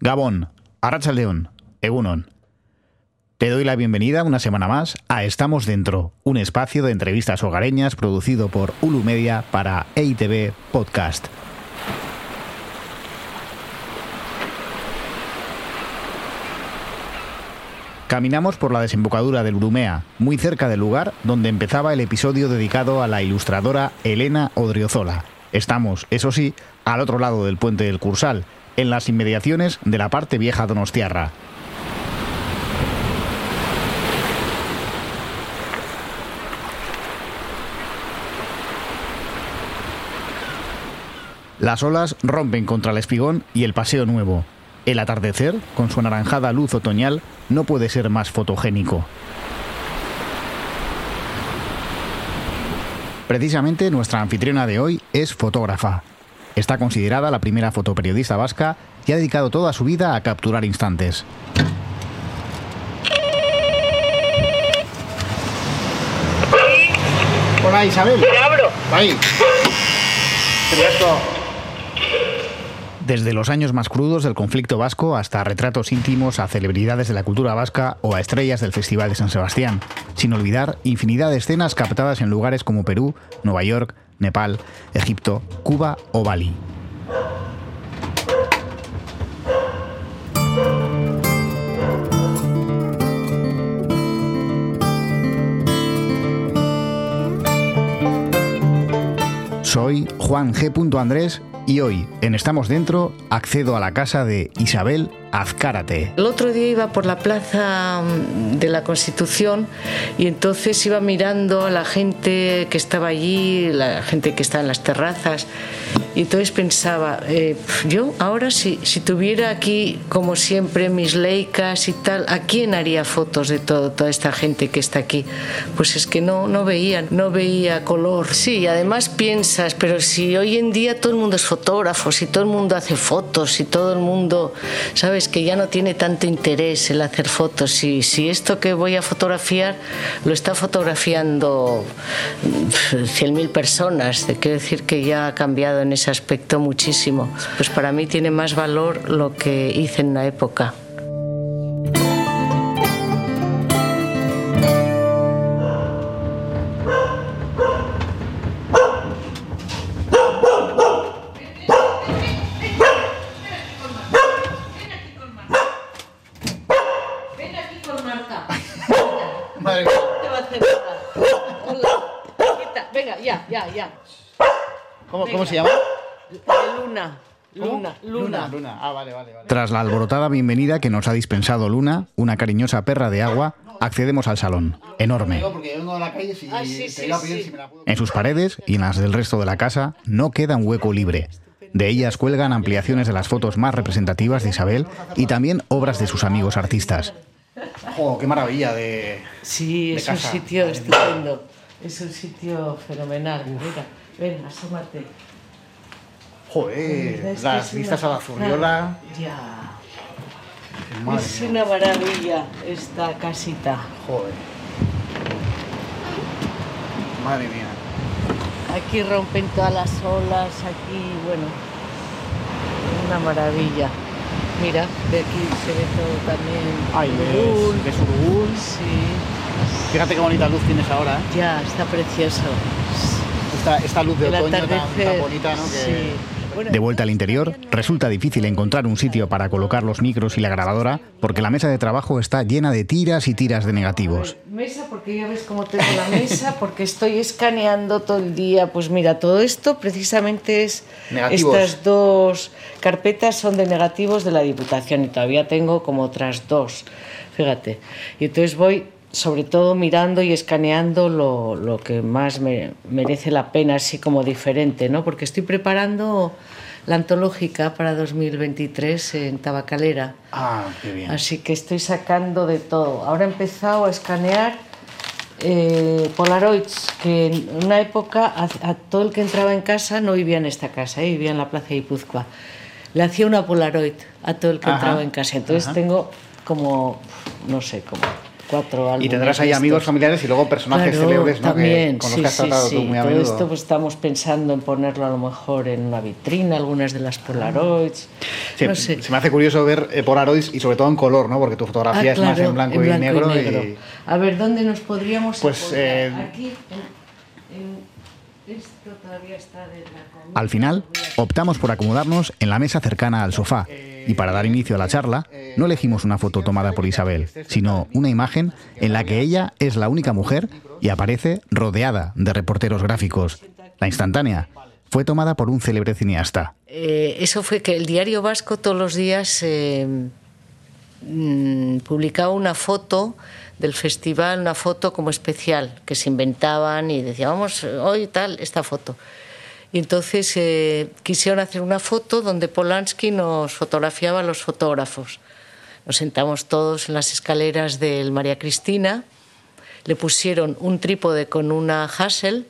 Gabón, Arrachaldeón, Egunon. Te doy la bienvenida una semana más a Estamos Dentro, un espacio de entrevistas hogareñas producido por Ulu Media para EITV Podcast. Caminamos por la desembocadura del Urumea, muy cerca del lugar donde empezaba el episodio dedicado a la ilustradora Elena Odriozola. Estamos, eso sí, al otro lado del puente del Cursal, en las inmediaciones de la parte vieja donostiarra. Las olas rompen contra el espigón y el paseo nuevo. El atardecer, con su anaranjada luz otoñal, no puede ser más fotogénico. Precisamente nuestra anfitriona de hoy es fotógrafa. Está considerada la primera fotoperiodista vasca y ha dedicado toda su vida a capturar instantes. Hola Isabel. Te abro. Ahí. Desde los años más crudos del conflicto vasco hasta retratos íntimos a celebridades de la cultura vasca o a estrellas del Festival de San Sebastián, sin olvidar infinidad de escenas captadas en lugares como Perú, Nueva York, Nepal, Egipto, Cuba o Bali. Soy Juan G. Andrés y hoy, en Estamos Dentro, accedo a la casa de Isabel Azcárate. El otro día iba por la plaza mm, de la Constitución y entonces iba mirando a la gente que estaba allí, la gente que estaba en las terrazas, y entonces pensaba, eh, yo ahora si, si tuviera aquí, como siempre, mis leicas y tal, ¿a quién haría fotos de todo, toda esta gente que está aquí? Pues es que no, no veían, no veía color. Sí, además piensas, pero si hoy en día todo el mundo es fotógrafo, si todo el mundo hace fotos, si todo el mundo, ¿sabes? Que ya no tiene tanto interés el hacer fotos. Si, si esto que voy a fotografiar lo está fotografiando 100.000 personas, quiero decir que ya ha cambiado en ese aspecto muchísimo. Pues para mí tiene más valor lo que hice en la época. Tras la alborotada bienvenida que nos ha dispensado Luna, una cariñosa perra de agua, accedemos al salón. Enorme. En sus paredes y en las del resto de la casa no queda un hueco libre. De ellas cuelgan ampliaciones de las fotos más representativas de Isabel y también obras de sus amigos artistas. ¡Jo, qué maravilla de... Sí, De es un sitio estupendo. Es un sitio fenomenal. Mira, ven, asómate. Joder, Es las vistas una- a la Zurriola... Ya. Madre es una maravilla esta casita. Joder. Madre mía. Aquí rompen todas las olas, aquí, bueno, una maravilla. Mira, de aquí se ve todo también. Ay, ves, ves Urugún. Sí, Fíjate qué bonita luz tienes ahora, ¿eh? ya, está precioso. Esta, esta luz de El otoño tan, bonita, ¿no? Sí. De vuelta al interior, resulta difícil encontrar un sitio para colocar los micros y la grabadora porque la mesa de trabajo está llena de tiras y tiras de negativos. Mesa, porque ya ves cómo tengo la mesa, porque estoy escaneando todo el día. Pues mira, todo esto precisamente es. Negativos. Estas dos carpetas son de negativos de la Diputación y todavía tengo como otras dos. Fíjate. Y entonces voy, sobre todo, mirando y escaneando lo, lo que más me merece la pena, así como diferente, ¿no? Porque estoy preparando la antológica para 2023 en Tabacalera. Ah, qué bien. Así que estoy sacando de todo. Ahora he empezado a escanear eh, Polaroids, que en una época a, a todo el que entraba en casa no vivía en esta casa, eh, vivía en la plaza de. Le hacía una Polaroid a todo el que Ajá, entraba en casa. Entonces ajá. tengo como, no sé, como cuatro álbumes. Y tendrás ahí amigos, familiares y luego personajes Claro, célebres, ¿no? Que- con los sí, que has tratado sí. tú muy a Todo menudo. esto pues estamos pensando en ponerlo a lo mejor en una vitrina, algunas de las Polaroids. Sí, no sé. Se me hace curioso ver eh, Polaroids y sobre todo en color, ¿no? Porque tu fotografía Ah, es más en blanco, y negro. y- A ver, ¿dónde nos podríamos Pues, eh, Aquí, en, en- esto todavía está de la comida. Al final, optamos por acomodarnos en la mesa cercana al sofá y para dar inicio a la charla, no elegimos una foto tomada por Isabel, sino una imagen en la que ella es la única mujer y aparece rodeada de reporteros gráficos. La instantánea fue tomada por un célebre cineasta. Eh, eso fue que el diario vasco todos los días eh, mm, publicaba una foto del festival, una foto como especial, que se inventaban y decían, vamos, hoy tal, esta foto. Y entonces eh, quisieron hacer una foto donde Polanski nos fotografiaba a los fotógrafos. Nos sentamos todos en las escaleras del María Cristina, le pusieron un trípode con una Hassel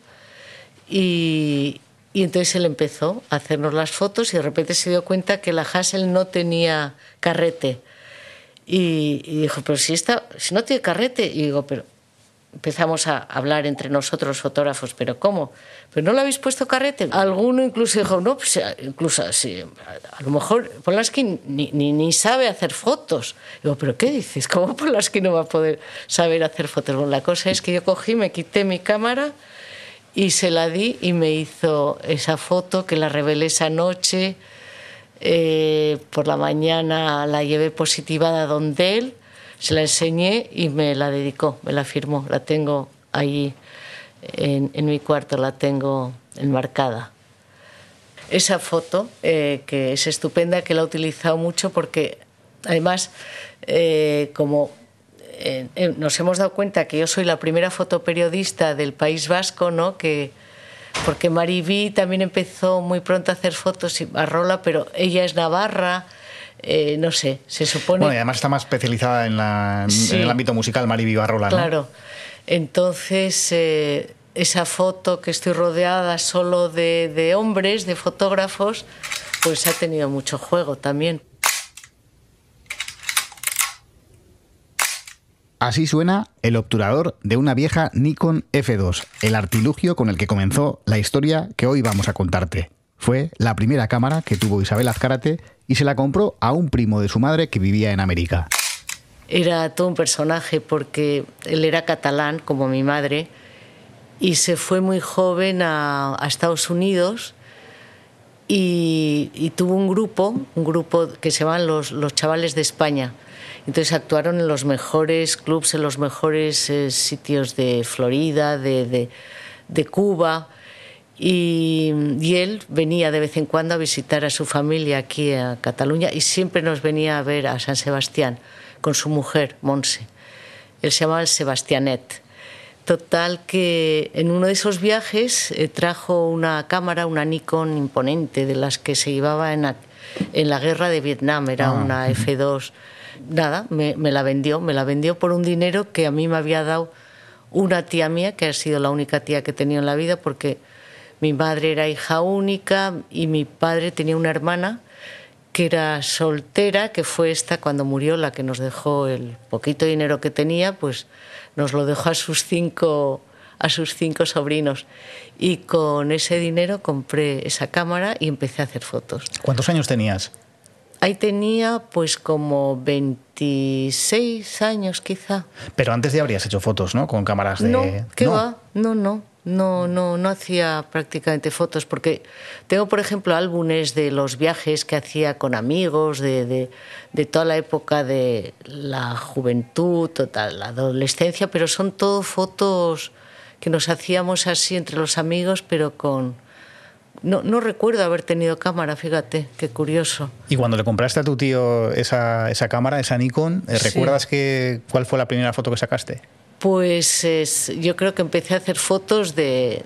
y, y entonces él empezó a hacernos las fotos y de repente se dio cuenta que la Hassel no tenía carrete. Y, y dijo, pero si, está, si no tiene carrete, y digo, pero empezamos a hablar entre nosotros fotógrafos, pero ¿cómo? ¿Pero no le habéis puesto carrete? Alguno incluso dijo, no, pues incluso sí, a lo mejor Polanski ni, ni, ni sabe hacer fotos. Digo, ¿pero qué dices? ¿Cómo Polanski no va a poder saber hacer fotos? Bueno, la cosa es que yo cogí, me quité mi cámara y se la di y me hizo esa foto que la revelé esa noche. Eh, por la mañana la llevé positivada donde él, se la enseñé y me la dedicó, me la firmó. La tengo ahí en, mi cuarto, la tengo enmarcada. Esa foto, eh, que es estupenda, que la he utilizado mucho porque además, eh, como eh, nos hemos dado cuenta que yo soy la primera fotoperiodista del País Vasco, ¿no? que, porque Maribí también empezó muy pronto a hacer fotos a Rola, pero ella es navarra, eh, no sé, se supone... Bueno, y además está más especializada en, la, Sí. en el ámbito musical Mari Vivarrola, ¿no? Claro. Entonces, eh, esa foto que estoy rodeada solo de, de hombres, de fotógrafos, pues ha tenido mucho juego también. Así suena el obturador de una vieja Nikon F2, el artilugio con el que comenzó la historia que hoy vamos a contarte. Fue la primera cámara que tuvo Isabel Azcárate y se la compró a un primo de su madre que vivía en América. Era todo un personaje porque él era catalán, como mi madre, y se fue muy joven a, Estados Unidos y, tuvo un grupo, un grupo que se llaman los, Chavales de España. Entonces actuaron en los mejores clubs, en los mejores eh, sitios de Florida, de Cuba. Y, y, él venía de vez en cuando a visitar a su familia aquí a Cataluña y siempre nos venía a ver a San Sebastián con su mujer, Monse. Él se llamaba el Sebastianet. Total que en uno de esos viajes eh, trajo una cámara, una Nikon imponente, de las que se llevaba en la, en la guerra de Vietnam, era Ah. una F2. Nada, me, me la vendió, me la vendió por un dinero que a mí me había dado una tía mía, que ha sido la única tía que he tenido en la vida, porque mi madre era hija única y mi padre tenía una hermana que era soltera, que fue esta cuando murió, la que nos dejó el poquito dinero que tenía, pues nos lo dejó a sus cinco, a sus cinco sobrinos. Y con ese dinero compré esa cámara y empecé a hacer fotos. ¿Cuántos años tenías? Ahí tenía pues como 26 años quizá. Pero antes ya habrías hecho fotos, ¿no? Con cámaras de... No, ¿qué No. va? No, no, no, no, no hacía prácticamente fotos porque tengo, por ejemplo, álbumes de los viajes que hacía con amigos, de, de, de toda la época de la juventud, total, la adolescencia, pero son todo fotos que nos hacíamos así entre los amigos, pero con... No, no recuerdo haber tenido cámara, fíjate, qué curioso. Y cuando le compraste a tu tío esa, esa cámara, esa Nikon, eh, Sí. ¿recuerdas que, cuál fue la primera foto que sacaste? Pues es- yo creo que empecé a hacer fotos de,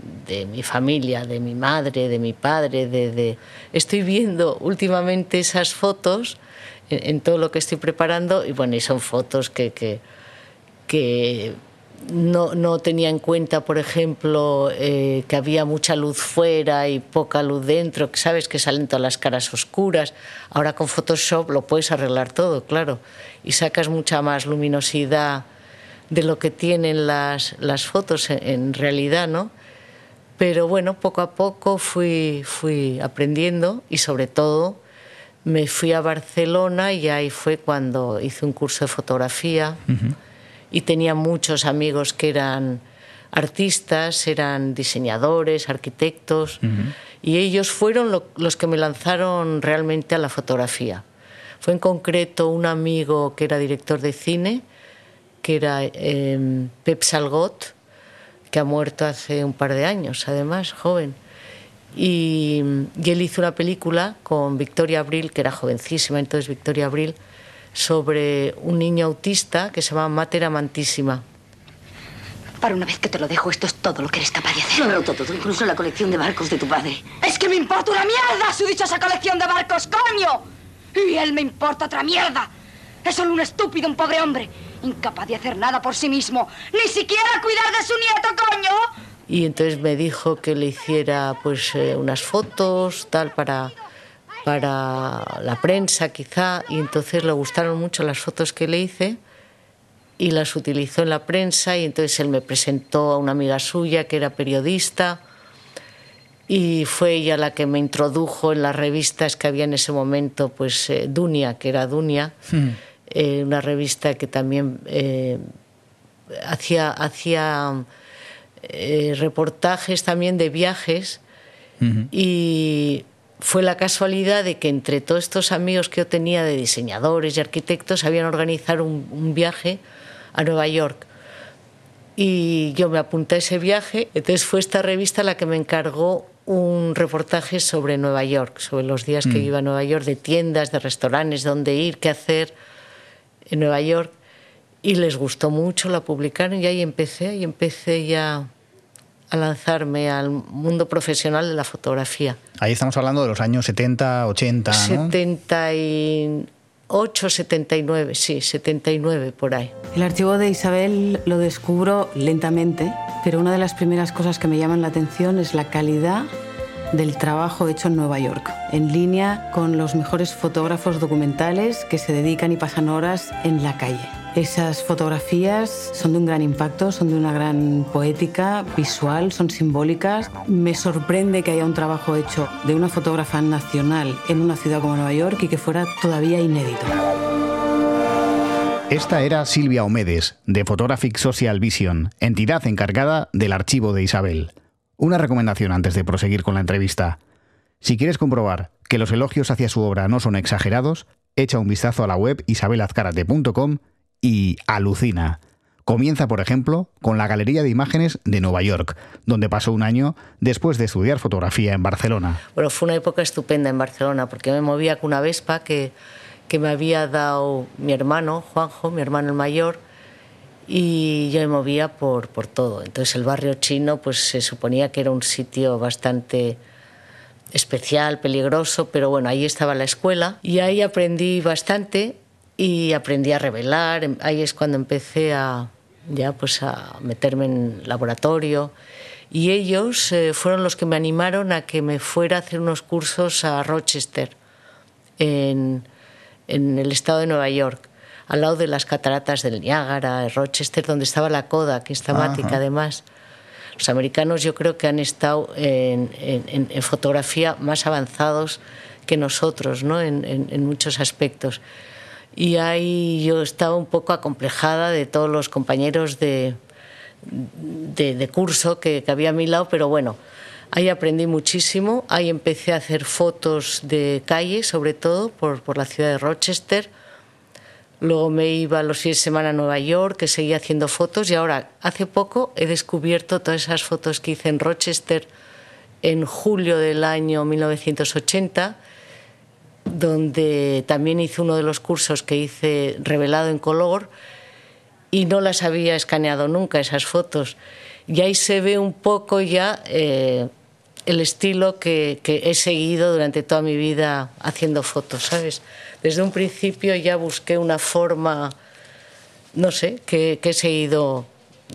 mi familia, de mi madre, de mi padre, Estoy viendo últimamente esas fotos en, todo lo que estoy preparando y bueno, y son fotos que, no tenía en cuenta, por ejemplo, eh, que había mucha luz fuera y poca luz dentro, que sabes que salen todas las caras oscuras. Ahora con Photoshop lo puedes arreglar todo, claro, y sacas mucha más luminosidad de lo que tienen las, las fotos en, en realidad, ¿no? Pero bueno, poco a poco fui, fui aprendiendo y sobre todo me fui a Barcelona y ahí fue cuando hice un curso de fotografía y tenía muchos amigos que eran artistas, eran diseñadores, arquitectos y ellos fueron lo- los que me lanzaron realmente a la fotografía. Fue en concreto un amigo que era director de cine, que era eh, Pep Salgot, que ha muerto hace un par de años, además, joven. Y, y él hizo una película con Victoria Abril, que era jovencísima, entonces Victoria Abril, sobre un niño autista que se llama Mater Amantísima. Para una vez que te lo dejo, esto es todo lo que eres capaz de hacer. Lo he roto todo, incluso la colección de barcos de tu padre. ¡Es que me importa una mierda su dichosa colección de barcos, coño! Y él me importa otra mierda. Es solo un estúpido, un pobre hombre, incapaz de hacer nada por sí mismo, ni siquiera cuidar de su nieto, coño. Y entonces me dijo que le hiciera pues eh, unas fotos, tal, para, para la prensa quizá. Y entonces le gustaron mucho las fotos que le hice y las utilizó en la prensa. Y entonces él me presentó a una amiga suya que era periodista. Y fue ella la que me introdujo en las revistas que había en ese momento, pues eh, Dunia, que era Dunia, eh, una revista que también eh, hacía, hacía eh, reportajes también de viajes y fue la casualidad de que entre todos estos amigos que yo tenía de diseñadores y arquitectos habían organizado un, un viaje a Nueva York. Y yo me apunté a ese viaje. Entonces fue esta revista la que me encargó un reportaje sobre Nueva York, sobre los días que iba a Nueva York, de tiendas, de restaurantes, dónde ir, qué hacer en Nueva York. Y les gustó mucho, la publicaron y ahí empecé, y empecé ya a lanzarme al mundo profesional de la fotografía. Ahí estamos hablando de los años 70, 80, ¿no? 78, 79, sí, 79 por ahí. El archivo de Isabel lo descubro lentamente, pero una de las primeras cosas que me llaman la atención es la calidad del trabajo hecho en Nueva York, en línea con los mejores fotógrafos documentales que se dedican y pasan horas en la calle. Esas fotografías son de un gran impacto, son de una gran poética visual, son simbólicas. Me sorprende que haya un trabajo hecho de una fotógrafa nacional en una ciudad como Nueva York y que fuera todavía inédito. Esta era Silvia Omedes, de Photographic Social Vision, entidad encargada del archivo de Isabel. Una recomendación antes de proseguir con la entrevista. Si quieres comprobar que los elogios hacia su obra no son exagerados, echa un vistazo a la web isabelazcarate.com y alucina. Comienza, por ejemplo, con la Galería de Imágenes de Nueva York, donde pasó un año después de estudiar fotografía en Barcelona. Bueno, fue una época estupenda en Barcelona porque me movía con una Vespa que, que me había dado mi hermano, Juanjo, mi hermano el mayor, y yo me movía por, por todo. Entonces el barrio chino pues se suponía que era un sitio bastante especial, peligroso, pero bueno, ahí estaba la escuela y ahí aprendí bastante y aprendí a revelar. Ahí es cuando empecé a ya pues a meterme en laboratorio y ellos eh, fueron los que me animaron a que me fuera a hacer unos cursos a Rochester en, en el estado de Nueva York al lado de las cataratas del Niágara, Rochester, donde estaba la Kodak, que es temática Ajá. además. Los americanos yo creo que han estado en, en- en fotografía más avanzados que nosotros, ¿no? en, muchos aspectos. Y ahí yo estaba un poco acomplejada de todos los compañeros de, de, de curso que, que había a mi lado, pero bueno, ahí aprendí muchísimo. Ahí empecé a hacer fotos de calle, sobre todo por, por la ciudad de Rochester. Luego me iba los fines de semana a Nueva York, que seguía haciendo fotos. Y ahora, hace poco, he descubierto todas esas fotos que hice en Rochester en julio del año 1980, donde también hice uno de los cursos que hice revelado en color y no las había escaneado nunca esas fotos. Y ahí se ve un poco ya eh, el estilo que, que he seguido durante toda mi vida haciendo fotos, ¿sabes? Desde un principio ya busqué una forma, no sé, que, que he seguido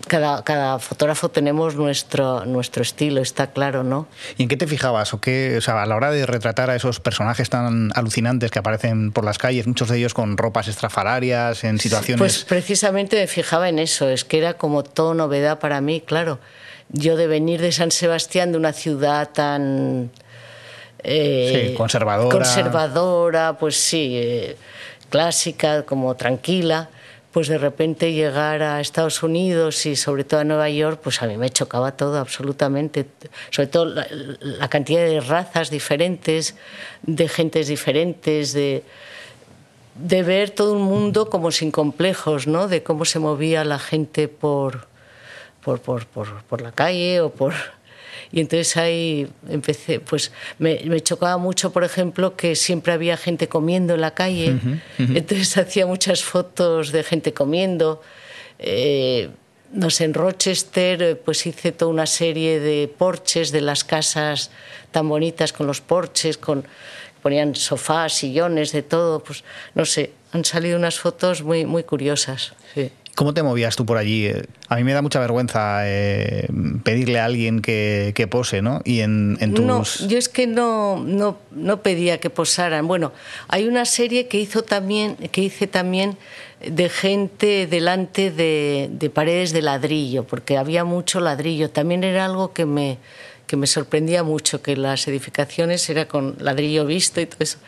cada, cada fotógrafo tenemos nuestro, nuestro estilo, está claro, ¿no? ¿Y en qué te fijabas? ¿O qué, o sea, a la hora de retratar a esos personajes tan alucinantes que aparecen por las calles, muchos de ellos con ropas estrafalarias, en situaciones. Pues precisamente me fijaba en eso, es que era como todo novedad para mí, claro. Yo de venir de San Sebastián, de una ciudad tan. Eh, sí, conservadora. Conservadora, pues sí, eh, clásica, como tranquila pues de repente llegar a Estados Unidos y sobre todo a Nueva York, pues a mí me chocaba todo absolutamente, sobre todo la, la cantidad de razas diferentes, de gentes diferentes, de, de ver todo un mundo como sin complejos, ¿no? De cómo se movía la gente por, por, por, por, por la calle o por y entonces ahí empecé, pues me, me, chocaba mucho, por ejemplo, que siempre había gente comiendo en la calle, uh -huh, uh -huh. entonces hacía muchas fotos de gente comiendo. Eh, no sé, en Rochester pues hice toda una serie de porches de las casas tan bonitas con los porches, con ponían sofás, sillones, de todo, pues no sé, han salido unas fotos muy, muy curiosas. Sí. ¿Cómo te movías tú por allí? A mí me da mucha vergüenza eh, pedirle a alguien que, que, pose, ¿no? Y en, en tus... No, yo es que no, no, no, pedía que posaran. Bueno, hay una serie que, hizo también, que hice también de gente delante de, de paredes de ladrillo, porque había mucho ladrillo. También era algo que me, que me sorprendía mucho, que las edificaciones era con ladrillo visto y todo eso.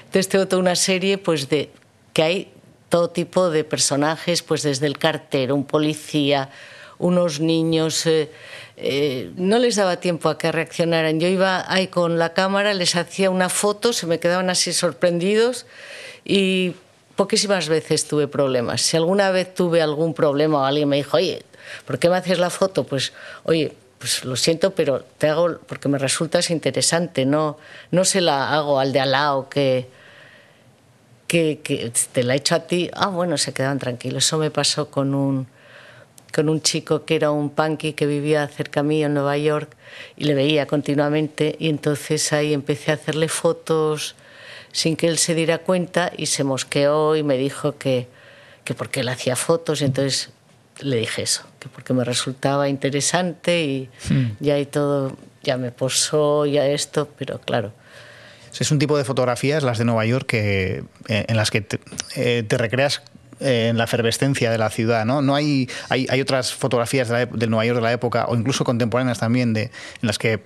Entonces tengo toda una serie pues de que hay todo tipo de personajes, pues desde el cartero, un policía, unos niños. Eh, eh, no les daba tiempo a que reaccionaran. Yo iba ahí con la cámara, les hacía una foto, se me quedaban así sorprendidos y poquísimas veces tuve problemas. Si alguna vez tuve algún problema o alguien me dijo, oye, ¿por qué me haces la foto? Pues, oye, pues lo siento, pero te hago porque me resultas interesante, no, no se la hago al de al lado que que, que, te la he hecho a ti, ah, bueno, se quedaban tranquilos. Eso me pasó con un, con un chico que era un punky que vivía cerca mío en Nueva York y le veía continuamente y entonces ahí empecé a hacerle fotos sin que él se diera cuenta y se mosqueó y me dijo que, que porque él hacía fotos y entonces le dije eso, que porque me resultaba interesante y hmm. ya y todo, ya me posó, ya esto, pero claro, es un tipo de fotografías, las de Nueva York, que, eh, en las que te, eh, te recreas eh, en la efervescencia de la ciudad, ¿no? No hay, hay, hay otras fotografías de la, del Nueva York de la época, o incluso contemporáneas también, de, en las que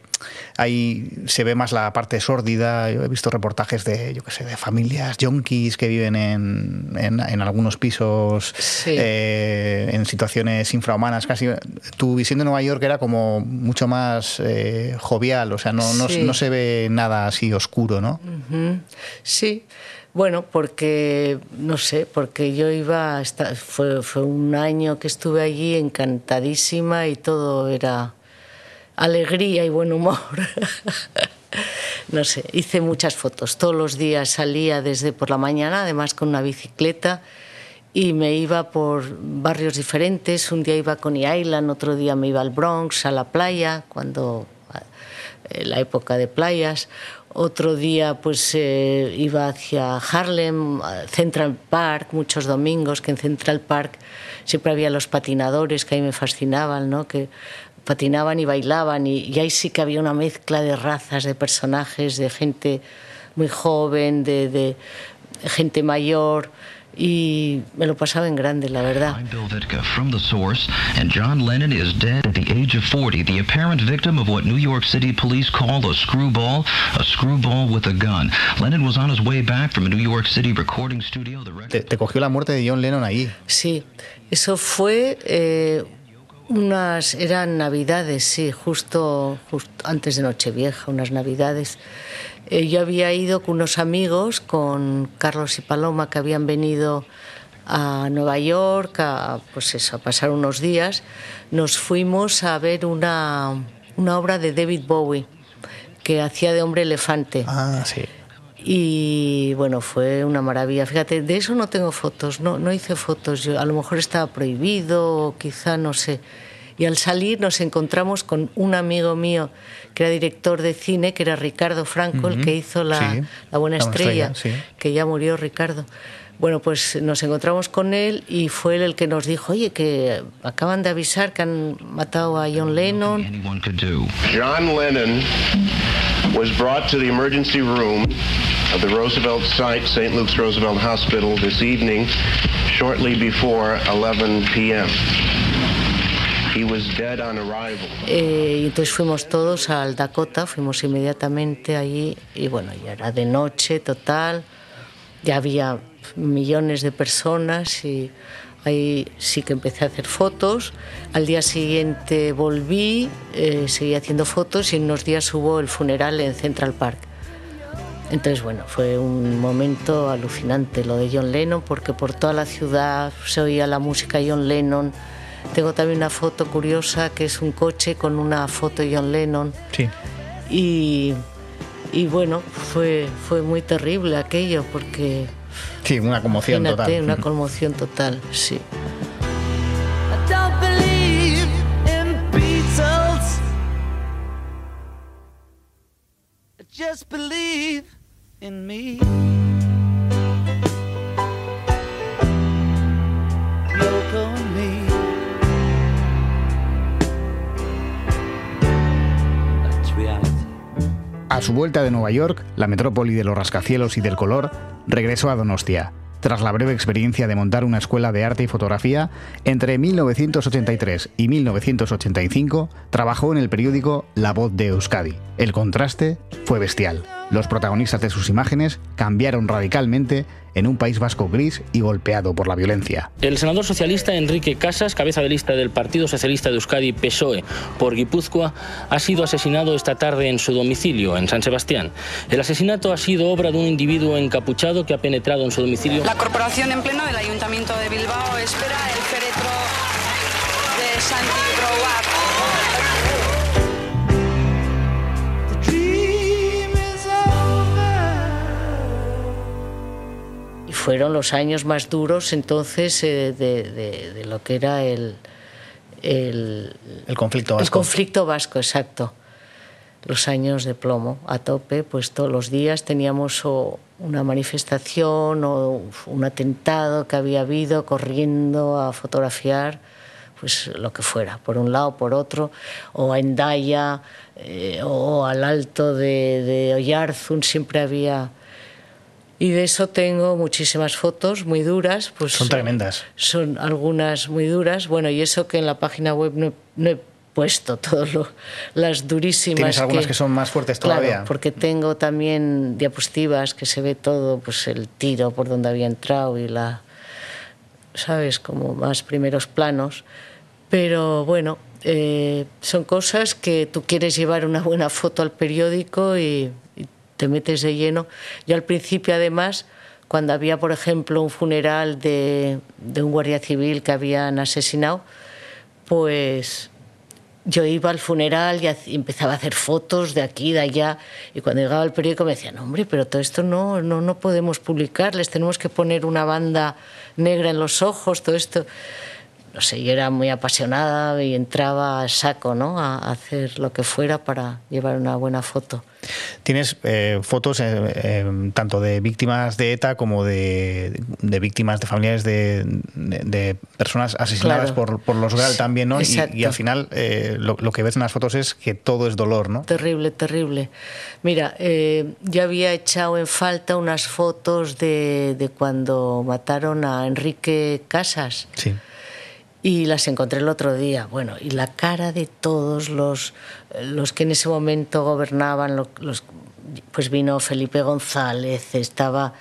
hay, se ve más la parte sórdida. Yo he visto reportajes de, yo qué sé, de familias yonkis que viven en, en, en algunos pisos, sí. eh, en situaciones infrahumanas casi. Tu visión de Nueva York era como mucho más eh, jovial, o sea, no, no, Sí. no, se ve nada así oscuro, ¿no? Sí, bueno, porque, no sé, porque yo iba, esta- fue, fue un año que estuve allí encantadísima y todo era alegría y buen humor. no sé, hice muchas fotos. Todos los días salía desde por la mañana, además con una bicicleta, y me iba por barrios diferentes. Un día iba a Coney Island, otro día me iba al Bronx, a la playa, cuando eh, la época de playas. Otro día pues eh, iba hacia Harlem, a Central Park, muchos domingos, que en Central Park siempre había los patinadores que ahí me fascinaban, ¿no? Que patinaban y bailaban y, ahí sí que había una mezcla de razas, de personajes, de gente muy joven, de gente mayor y me lo pasaba en grande, la verdad. I'm Bill Vitka from The Source, and John Lennon is dead at the age of 40, the apparent victim of what New York City police call a screwball, a screwball with a gun. Lennon was on his way back from a New York City recording studio. The record Te, te cogió la muerte de John Lennon ahí. Sí, eso fue eh, unas eran navidades, sí, justo, justo antes de Nochevieja, unas navidades. Eh, yo había ido con unos amigos, con Carlos y Paloma, que habían venido a Nueva York a, pues eso, a pasar unos días. Nos fuimos a ver una, una obra de David Bowie que hacía de hombre elefante. Ah, sí. Y bueno, fue una maravilla. Fíjate, de eso no tengo fotos, no, no hice fotos. Yo, a lo mejor estaba prohibido, o quizá no sé. Y al salir nos encontramos con un amigo mío que era director de cine, que era Ricardo Franco, el Ujú. que hizo la, Sí, la Buena La Estrella, Estrella, sí. que ya murió Ricardo. Bueno, pues nos encontramos con él y fue él el que nos dijo, oye, que acaban de avisar que han matado a John Lennon. John Lennon was brought to the emergency room of the Roosevelt site, St. Luke's Roosevelt Hospital, this evening, shortly before 11 p.m. Eh, entonces fuimos todos al Dakota, fuimos inmediatamente allí y bueno, ya era de noche total, ya había millones de personas y ahí sí que empecé a hacer fotos. Al día siguiente volví, eh, seguí haciendo fotos y en unos días hubo el funeral en Central Park. Entonces, bueno, fue un momento alucinante lo de John Lennon, porque por toda la ciudad se oía la música John Lennon. Tengo también una foto curiosa que es un coche con una foto de John Lennon. Sí. Y, y bueno, fue, fue muy terrible aquello, porque Sí, una conmoción Imagínate, total. una conmoción total, sí. Just believe in me. A su vuelta de Nueva York, la metrópoli de los rascacielos y del color, regresó a Donostia. Tras la breve experiencia de montar una escuela de arte y fotografía, entre 1983 y 1985 trabajó en el periódico La Voz de Euskadi. El contraste fue bestial. Los protagonistas de sus imágenes cambiaron radicalmente en un país vasco gris y golpeado por la violencia. El senador socialista Enrique Casas, cabeza de lista del Partido Socialista de Euskadi PSOE por Guipúzcoa, ha sido asesinado esta tarde en su domicilio, en San Sebastián. El asesinato ha sido obra de un individuo encapuchado que ha penetrado en su domicilio. La corporación en pleno del Ayuntamiento de Bilbao espera el féretro de Santi fueron los años más duros entonces eh, de, de- de lo que era el, el, El conflicto el vasco. conflicto vasco, exacto. Los años de plomo a tope, pues todos los días teníamos o una manifestación o un atentado que había habido, corriendo a fotografiar, pues lo que fuera, por un lado, por otro, o a Endaya, eh, o al alto de, de Oyarzun, siempre había... Y de eso tengo muchísimas fotos muy duras. Pues, Son tremendas. Son algunas muy duras. Bueno, y eso que en la página web no, he- no he puesto todas las durísimas. Tienes algunas que son más fuertes todavía. Claro, porque tengo también diapositivas que se ve todo, pues el tiro por donde había entrado y la, ¿sabes? Como más primeros planos. Pero bueno, eh, son cosas que tú quieres llevar una buena foto al periódico y te metes de lleno. Yo al principio, además, cuando había, por ejemplo, un funeral de, un guardia civil que habían asesinado, pues yo iba al funeral y empezaba a hacer fotos de aquí, de allá, y cuando llegaba al periódico me decían, hombre, pero todo esto no, no, no podemos publicar, les tenemos que poner una banda negra en los ojos, todo esto. No sé, yo era muy apasionada y entraba a saco, ¿no? A hacer lo que fuera para llevar una buena foto. Tienes eh, fotos eh, eh, tanto de víctimas de ETA como de, de víctimas de familiares de, de- de personas asesinadas Claro. por, por los GRAL también, ¿no? Y, al final lo, lo que ves en las fotos es que todo es dolor, ¿no? Terrible, terrible. Mira, yo había echado en falta unas fotos de, de cuando mataron a Enrique Casas. Sí. Y las encontré el otro día. Bueno, y la cara de todos los, los que en ese momento gobernaban, pues vino Felipe González, estaba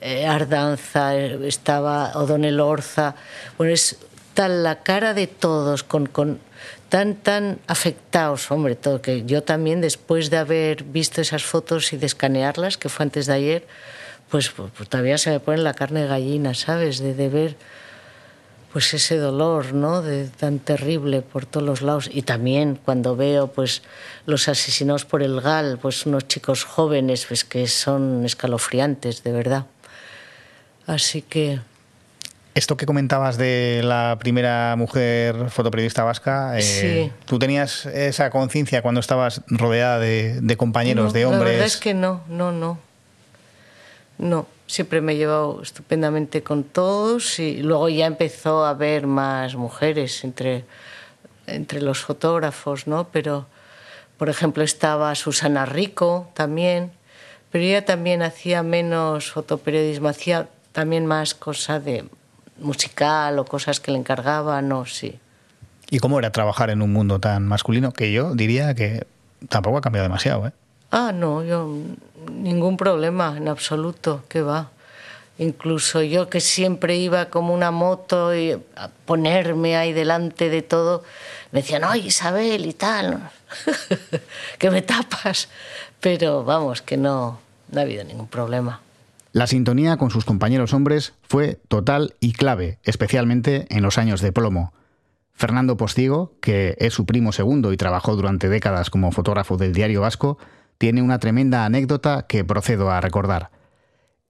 eh, Ardanza, estaba O'Donnell Orza. Bueno, es tal la cara de todos, con, con tan, tan afectados, hombre, todo, que yo también, después de haber visto esas fotos y de escanearlas, que fue antes de ayer, pues, pues, pues todavía se me pone la carne de gallina, ¿sabes? De, de ver pues ese dolor, ¿no? De, tan terrible por todos los lados. Y también cuando veo, pues, los asesinados por el GAL, pues unos chicos jóvenes, pues que son escalofriantes, de verdad. Así que Esto que comentabas de la primera mujer fotoperiodista vasca, eh, Sí. ¿tú tenías esa conciencia cuando estabas rodeada de, de compañeros, no, de La hombres? verdad es que no, no, no. No, siempre me he llevado estupendamente con todos y luego ya empezó a haber más mujeres entre, entre los fotógrafos, ¿no? Pero, por ejemplo, estaba Susana Rico también, pero ella también hacía menos fotoperiodismo, hacía también más cosas de musical o cosas que le encargaban, no, sí. ¿Y cómo era trabajar en un mundo tan masculino? Que yo diría que tampoco ha cambiado demasiado, ¿eh? Ah, no, yo ningún problema en absoluto, que va. Incluso yo que siempre iba como una moto y a ponerme ahí delante de todo, me decían, ay Isabel y tal, que me tapas. Pero vamos, que no, no ha habido ningún problema. La sintonía con sus compañeros hombres fue total y clave, especialmente en los años de plomo. Fernando Postigo, que es su primo segundo y trabajó durante décadas como fotógrafo del diario vasco, tiene una tremenda anécdota que procedo a recordar.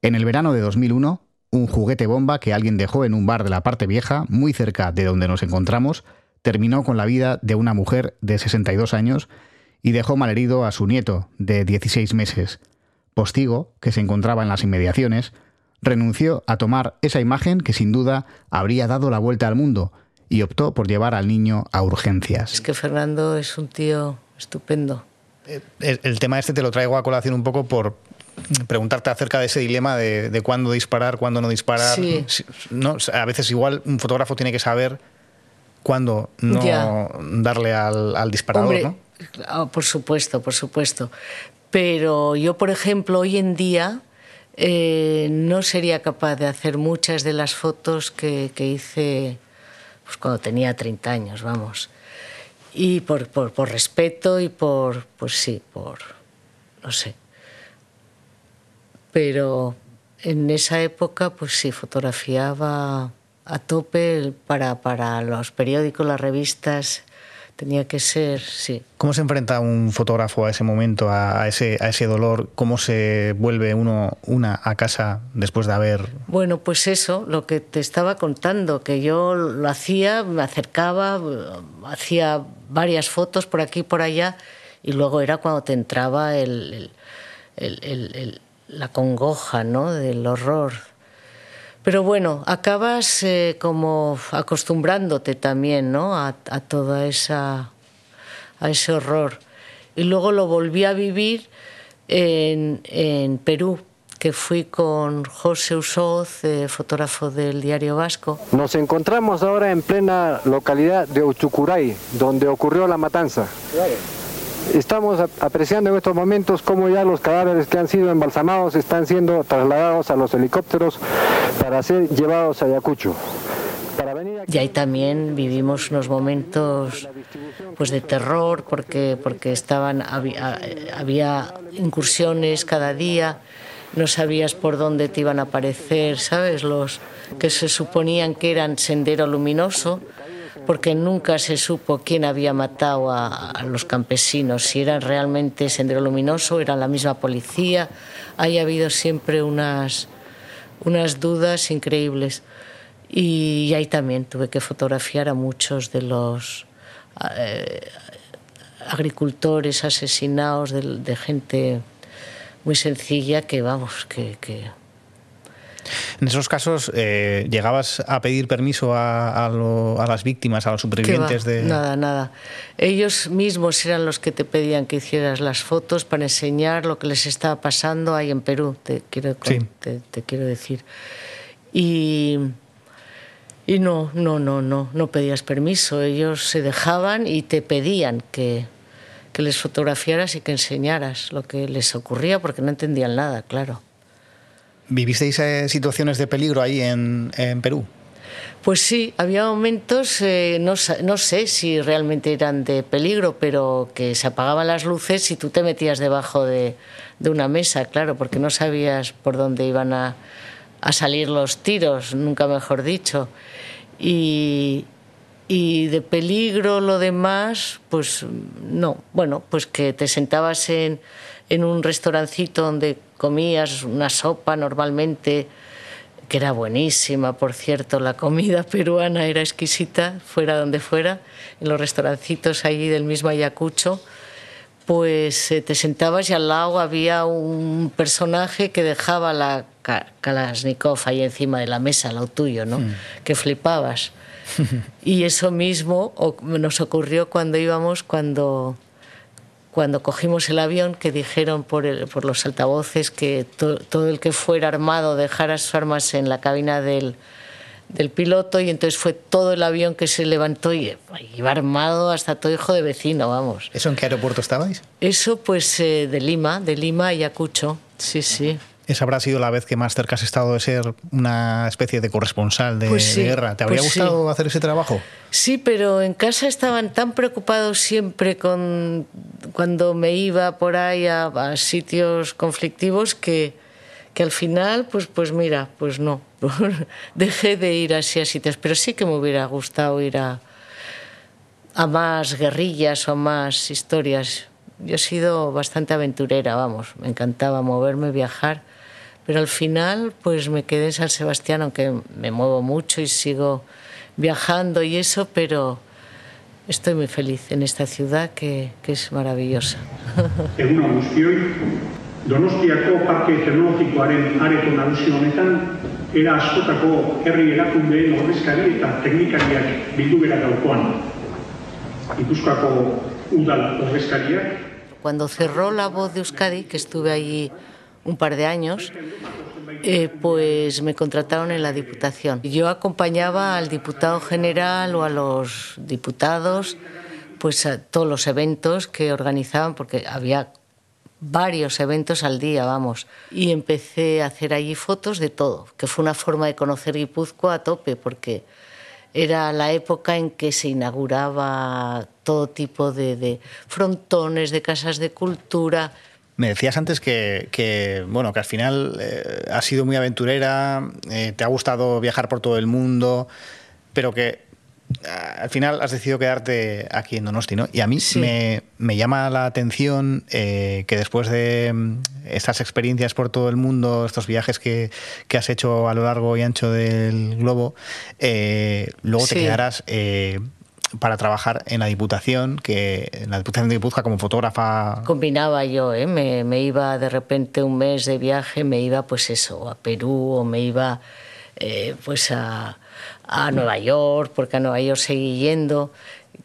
En el verano de 2001, un juguete bomba que alguien dejó en un bar de la parte vieja, muy cerca de donde nos encontramos, terminó con la vida de una mujer de 62 años y dejó malherido a su nieto, de 16 meses. Postigo, que se encontraba en las inmediaciones, renunció a tomar esa imagen que sin duda habría dado la vuelta al mundo y optó por llevar al niño a urgencias. Es que Fernando es un tío estupendo. El, el tema este te lo traigo a colación un poco por preguntarte acerca de ese dilema de, de cuándo disparar, cuándo no disparar. Sí. ¿no? A veces igual un fotógrafo tiene que saber cuándo no Ya. darle al, al disparador, Hombre, ¿no? ah, por supuesto, por supuesto. Pero yo, por ejemplo, hoy en día eh, no sería capaz de hacer muchas de las fotos que, que hice pues, cuando tenía 30 años, vamos. Y por, por, por respeto y por, pues sí, por, no sé. Pero en esa época, pues sí, fotografiaba a tope para, para los periódicos, las revistas. Tenía que ser, sí. ¿Cómo se enfrenta un fotógrafo a ese momento, a, a ese, a ese dolor? ¿Cómo se vuelve uno una a casa después de haber... Bueno, pues eso, lo que te estaba contando, que yo lo hacía, me acercaba, hacía varias fotos por aquí y por allá, y luego era cuando te entraba el, la congoja, ¿no? Del horror. Pero bueno, acabas eh, como acostumbrándote también, ¿no? A, a toda esa a ese horror. Y luego lo volví a vivir en, en Perú, que fui con José Usoz, eh, fotógrafo del Diario Vasco. Nos encontramos ahora en plena localidad de Uchucuray, donde ocurrió la matanza. Estamos ap- apreciando en estos momentos cómo ya los cadáveres que han sido embalsamados están siendo trasladados a los helicópteros para ser llevados a Ayacucho. Y ahí también vivimos unos momentos pues de terror porque porque estaban había, había incursiones cada día, no sabías por dónde te iban a aparecer, ¿sabes? Los que se suponían que eran sendero luminoso, porque nunca se supo quién había matado a, los campesinos, si eran realmente sendero luminoso, era la misma policía. Hay habido siempre unas unas dudas increíbles. Y ahí también tuve que fotografiar a muchos de los eh, agricultores asesinados, de, gente muy sencilla que, vamos, que En esos casos, eh, ¿llegabas a pedir permiso a, a lo- a las víctimas, a los supervivientes de...? Nada, nada. Ellos mismos eran los que te pedían que hicieras las fotos para enseñar lo que les estaba pasando ahí en Perú, te quiero, con- Sí. te, te quiero decir. Y, y no, no, no, no, no pedías permiso. Ellos se dejaban y te pedían que, que les fotografiaras y que enseñaras lo que les ocurría porque no entendían nada, claro. ¿Vivisteis eh, situaciones de peligro ahí en, en Perú? Pues sí, había momentos, eh, no, no sé si realmente eran de peligro, pero que se apagaban las luces y tú te metías debajo de, de una mesa, claro, porque no sabías por dónde iban a, a salir los tiros, nunca mejor dicho. Y, y de peligro lo demás, pues no. Bueno, pues que te sentabas en, en un restaurancito donde comías una sopa normalmente, que era buenísima, por cierto, la comida peruana era exquisita, fuera donde fuera, en los restaurancitos allí del mismo Ayacucho, pues eh, te sentabas y al lado había un personaje que dejaba la Ka- Kalashnikov ahí encima de la mesa, lo tuyo, ¿no? Mm. Que flipabas. Y eso mismo nos ocurrió cuando íbamos, cuando, cuando cogimos el avión, que dijeron por, el- por los altavoces que to- todo el que fuera armado dejara sus armas en la cabina del, del piloto y entonces fue todo el avión que se levantó y iba armado hasta todo hijo de vecino, vamos. ¿Eso en qué aeropuerto estabais? Eso pues eh, de Lima, de Lima a Ayacucho, sí, sí. Esa habrá sido la vez que más cerca has estado de ser una especie de corresponsal de, Pues sí, de guerra. ¿Te habría pues sí. gustado hacer ese trabajo? Sí, pero en casa estaban tan preocupados siempre con cuando me iba por ahí a, a sitios conflictivos que, que al final, pues, pues mira, pues no, dejé de ir así a sitios, pero sí que me hubiera gustado ir a, a más guerrillas o a más historias. Yo he sido bastante aventurera, vamos, me encantaba moverme, viajar, pero al final pues me quedé en San Sebastián, aunque me muevo mucho y sigo viajando y eso, pero estoy muy feliz en esta ciudad que, que es maravillosa. Egun guztioi, Donostiako Parke Teknologikoaren areto nagusi honetan, era askotako herri erakundeen ordezkari eta teknikariak bildu gara gaurkoan. Gipuzkoako udal ordezkariak, Cuando cerró la voz de Euskadi, que estuve allí un par de años, eh, pues me contrataron en la Diputación. Yo acompañaba al diputado general o a los diputados pues a todos los eventos que organizaban, porque había varios eventos al día, vamos. Y empecé a hacer allí fotos de todo, que fue una forma de conocer Guipúzcoa a tope, porque era la época en que se inauguraba todo tipo de, de frontones, de casas de cultura. Me decías antes que, que, bueno, que al final eh, has sido muy aventurera, eh, te ha gustado viajar por todo el mundo, pero que ah, al final has decidido quedarte aquí en Donosti, ¿no? Y a mí Sí. me, me llama la atención eh, que después de mm, estas experiencias por todo el mundo, estos viajes que, que has hecho a lo largo y ancho del globo, eh, luego te eh, para trabajar en la Diputación, que en la Diputación de Guipúzcoa como fotógrafa Combinaba yo, ¿eh? me, me iba de repente un mes de viaje, me iba pues eso, a Perú o me iba eh, pues a, a Nueva York, porque a Nueva York seguí yendo,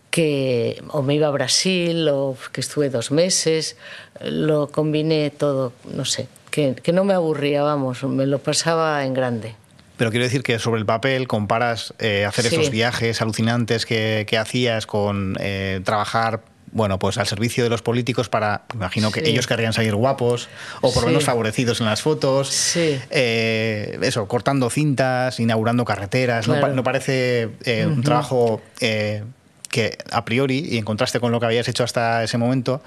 que, o me iba a Brasil, o que estuve dos meses, lo combiné todo, no sé, que, que no me aburría, vamos, me lo pasaba en grande. Pero quiero decir que sobre el papel comparas eh, hacer Sí. estos viajes alucinantes que, que hacías con eh, trabajar, bueno, pues al servicio de los políticos para, imagino que Sí. ellos querrían salir guapos o por lo Sí. menos favorecidos en las fotos. Sí. Eh, eso, cortando cintas, inaugurando carreteras. No, Claro. pa- no parece eh, un trabajo eh, que a priori, y en contraste con lo que habías hecho hasta ese momento,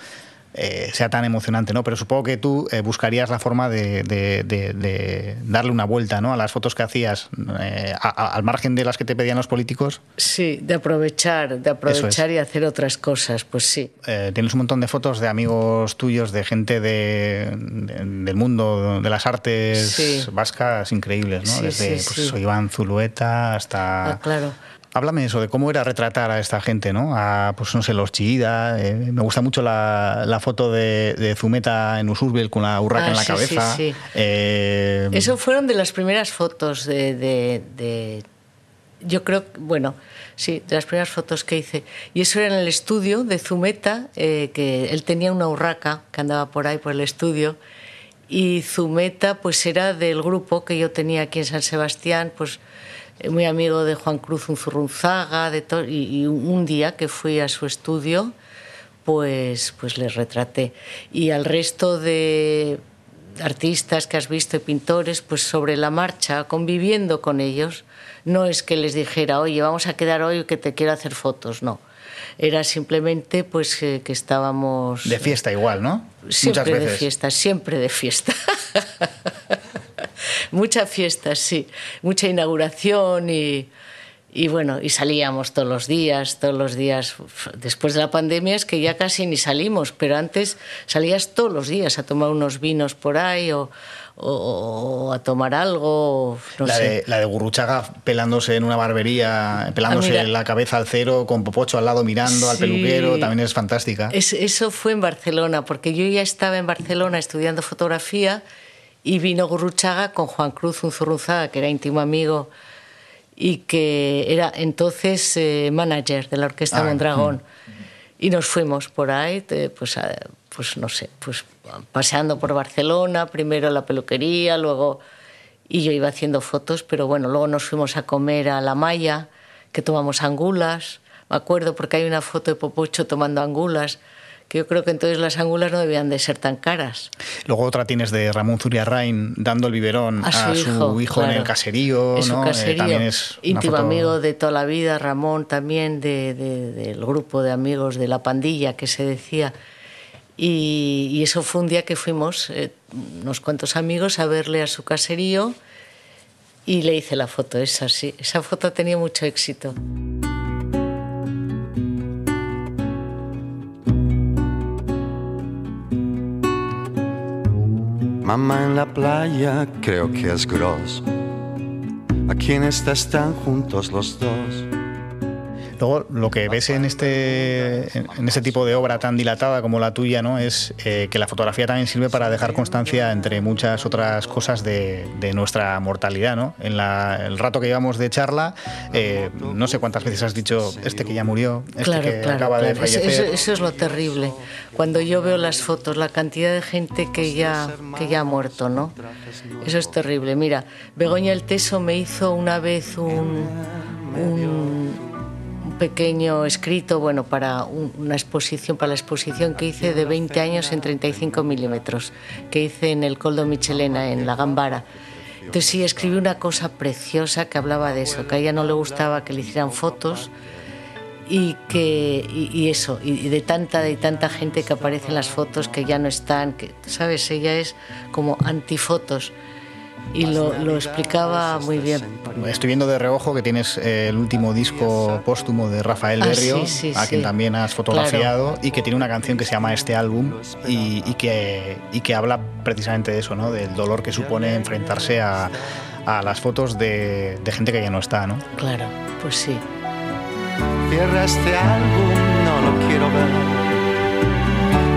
eh, sea tan emocionante, ¿no? Pero supongo que tú eh, buscarías la forma de, de- de- de darle una vuelta, ¿no? A las fotos que hacías, eh, a- a- al margen de las que te pedían los políticos. Sí, de aprovechar, de aprovechar y hacer otras cosas, pues sí. Eh, tienes un montón de fotos de amigos tuyos, de gente de, de- del mundo de las artes Sí. vascas increíbles, ¿no? Sí, Desde sí, pues, Iván Zulueta hasta... Ah, claro. Háblame eso, de cómo era retratar a esta gente, ¿no? A, pues no sé, los Chillida. eh, me gusta mucho la, la foto de, de Zumeta en Usurbil con la urraca Ah, en la sí, sí, cabeza. sí. Eh, Eso fueron de las primeras fotos de, de- de- yo creo, bueno, sí, de las primeras fotos que hice. Y eso era en el estudio de Zumeta, eh, que él tenía una urraca que andaba por ahí por el estudio. Y Zumeta, pues era del grupo que yo tenía aquí en San Sebastián, pues muy amigo de Juan Cruz Unzurrunzaga, de y, y un día que fui a su estudio, pues, pues les retraté. Y al resto de artistas que has visto y pintores, pues sobre la marcha, conviviendo con ellos. No es que les dijera, oye, vamos a quedar hoy que te quiero hacer fotos, no. Era simplemente pues que, que estábamos... de fiesta igual, ¿no? Siempre Muchas de veces. fiesta, siempre de fiesta. Mucha fiesta, sí. Mucha inauguración y, y bueno, y salíamos todos los días, todos los días. Después de la pandemia es que ya casi ni salimos, pero antes salías todos los días a tomar unos vinos por ahí o, o, o a tomar algo, no la, sé. de, la de Gurruchaga pelándose en una barbería, pelándose Ah, mira. la cabeza al cero, con Popocho al lado mirando al peluquero, también es fantástica. Es- eso fue en Barcelona, porque yo ya estaba en Barcelona estudiando fotografía y vino Gurruchaga con Juan Cruz Unzurrunzaga, que era íntimo amigo y que era entonces eh, manager de la Orquesta Ah, Mondragón. Y nos fuimos por ahí, pues, a- pues no sé, pues paseando por Barcelona, primero la peluquería, luego... Y yo iba haciendo fotos, pero bueno, luego nos fuimos a comer a La Maya, que tomamos angulas. Me acuerdo porque hay una foto de Popocho tomando angulas, que yo creo que entonces las angulas no debían de ser tan caras. Luego otra tienes de Ramón Zuriarrain dando el biberón A su hijo, hijo, en claro. el caserío, En su ¿no? Eh, caserío. también es íntimo foto- amigo de toda la vida, Ramón también, de- de- del grupo de amigos de la pandilla que se decía. Y, y eso fue un día que fuimos eh, unos cuantos amigos a verle a su caserío y le hice la foto esa, sí. Esa foto tenido mucho éxito. Mamá en la playa creo que es gross. Aquí en esta están juntos los dos. Luego, lo que ves en este, en este tipo de obra tan dilatada como la tuya, ¿no? Es eh, que la fotografía también sirve para dejar constancia, entre muchas otras cosas, de, de nuestra mortalidad, ¿no? En la- el rato que llevamos de charla, eh, no sé cuántas veces has dicho este que ya murió, este claro, que claro, acaba de claro. Fallecer. eso- eso es lo terrible. Cuando yo veo las fotos, la cantidad de gente que ya, que ya ha muerto, ¿no? Eso es terrible. Mira, Begoña el Teso me hizo una vez un pequeño escrito, bueno, para un- una exposición, para la exposición que hice de 20 años en 35 milímetros, que hice en el Coldo Michelena, en La Gambara. Entonces sí, escribí una cosa preciosa que hablaba de eso, que a ella no le gustaba que le hicieran fotos y que y, y eso y de tanta y tanta gente que aparece en las fotos que ya no están que sabes ella es como antifotos y lo, lo explicaba muy bien Estoy viendo de reojo que tienes eh, el último disco póstumo de Rafael Ah, Berrio, sí, sí, a sí. quien también has fotografiado, y que tiene una canción que se llama Este álbum y, y que, y que habla precisamente de eso, ¿no? del dolor que supone enfrentarse a, a las fotos de, de gente que ya no está. ¿no? claro pues sí Cierra este álbum, no lo quiero ver.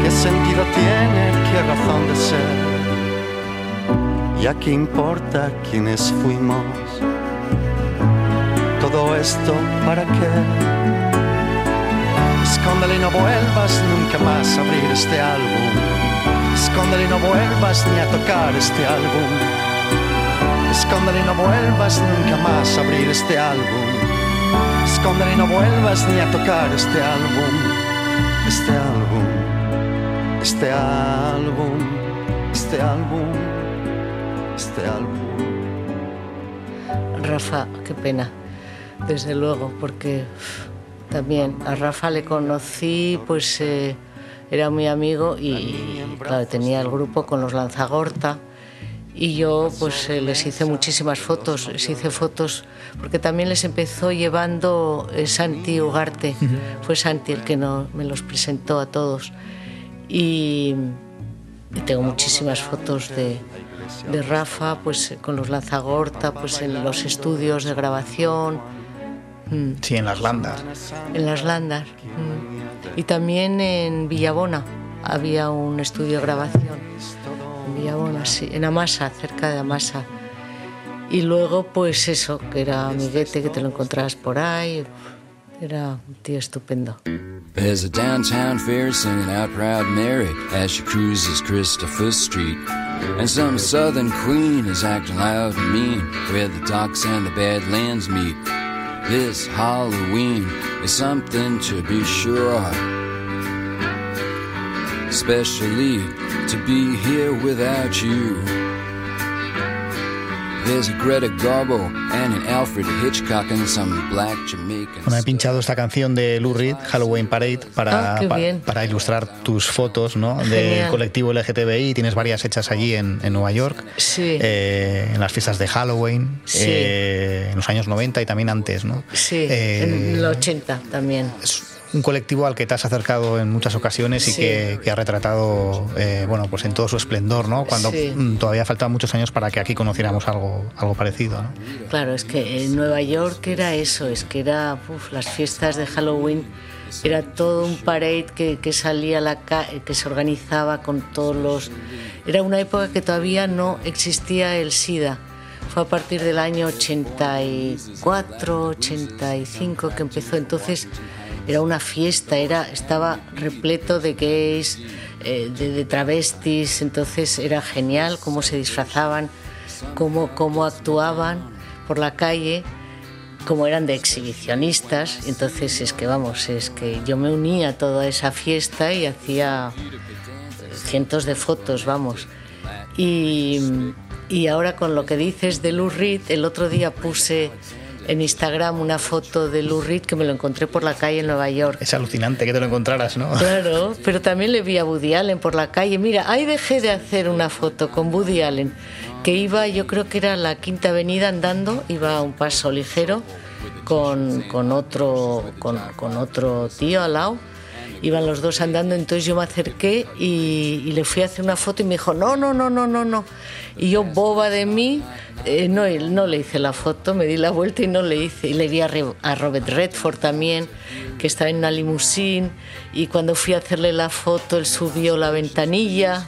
¿Qué sentido tiene? ¿Qué razón de ser? Ya qué importa quiénes fuimos. Todo esto para qué? Escóndele y no vuelvas nunca más a abrir este álbum. Escóndele y no vuelvas ni a tocar este álbum. Escóndele y no vuelvas nunca más a abrir este álbum. Escóndele y no vuelvas ni a tocar este álbum. Este álbum. Este álbum. Este álbum. Este álbum. Rafa qué pena desde luego porque también a Rafa le conocí pues eh, era muy amigo y claro tenía el grupo con los Lanzagorta y yo pues eh, les hice muchísimas fotos, les hice fotos porque también les empezó llevando eh, Santi Ugarte, fue Santi el que no, me los presentó a todos. Y, y tengo muchísimas fotos de, de Rafa pues eh, con los Lanzagorta, pues en los estudios de grabación, mm, Sí, en las landas. en las Landas mm. y también en Villabona había un estudio de grabación. En Villabona, sí, en Amasa, cerca de Amasa. Y luego, pues eso, que era amiguete, que te lo encontrabas por ahí. Era un tío estupendo. There's a downtown fair singing out Proud Mary as she cruises Christopher Street. And some southern queen is acting loud and mean where the docks and the badlands meet. This Halloween is something to be sure of. Especially to be here without you. Bueno, he pinchado esta canción de Lou Reed, Halloween Parade, para, Ah, qué pa- bien. para ilustrar tus fotos ¿no? del Genial. colectivo LGTBI. Tienes varias hechas allí en, en Nueva York, Sí. eh, en las fiestas de Halloween, Sí. eh, en los años 90 y también antes. ¿no? Sí, Eh, en el 80 también. Un colectivo al que te has acercado en muchas ocasiones y Sí. que, que ha retratado, eh, bueno, pues en todo su esplendor, ¿no? Cuando Sí. mm, todavía faltaban muchos años para que aquí conociéramos algo, algo parecido, ¿no? Claro, es que en Nueva York era eso, es que era uf, las fiestas de Halloween, era todo un parade que, que salía la ca- que se organizaba con todos los... Era una época que todavía no existía el SIDA. Fue a partir del año 84, 85 que empezó. Entonces era una fiesta, era, estaba repleto de gays, eh, de, travestis, entonces era genial cómo se disfrazaban, cómo, cómo actuaban por la calle, cómo eran de exhibicionistas. Entonces es que vamos, es que yo me unía a toda esa fiesta y hacía cientos de fotos, vamos. Y, y ahora con lo que dices de Lou Reed, el otro día puse en Instagram una foto de Lou Reed que me lo encontré por la calle en Nueva York. Es alucinante que te lo encontraras, ¿no? Claro, pero también le vi a Woody Allen por la calle. Mira, ahí dejé de hacer una foto con Woody Allen, que iba, yo creo que era la Quinta Avenida andando, iba a un paso ligero con, con otro, con, con otro tío al lado. Iban los dos andando, entonces yo me acerqué y, y le fui a hacer una foto y me dijo, no, no, no, no, no, no. Y yo, boba de mí, eh, no, no le hice la foto, me di la vuelta y no le hice. Y le vi a, Re- a Robert Redford también, que estaba en una limusín, y cuando fui a hacerle la foto, él subió la ventanilla.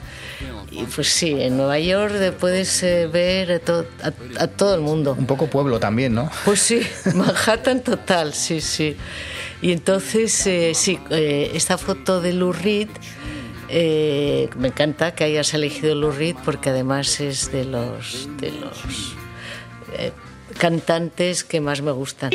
Y pues sí, en Nueva York puedes eh, ver a, to- a- a todo el mundo. Un poco pueblo también, ¿no? Pues sí, Manhattan total, sí, sí. Y entonces, eh, sí, esta foto de Lou Reed, eh, me encanta que hayas elegido Lou Reed porque además es de los, de los eh, cantantes que más me gustan.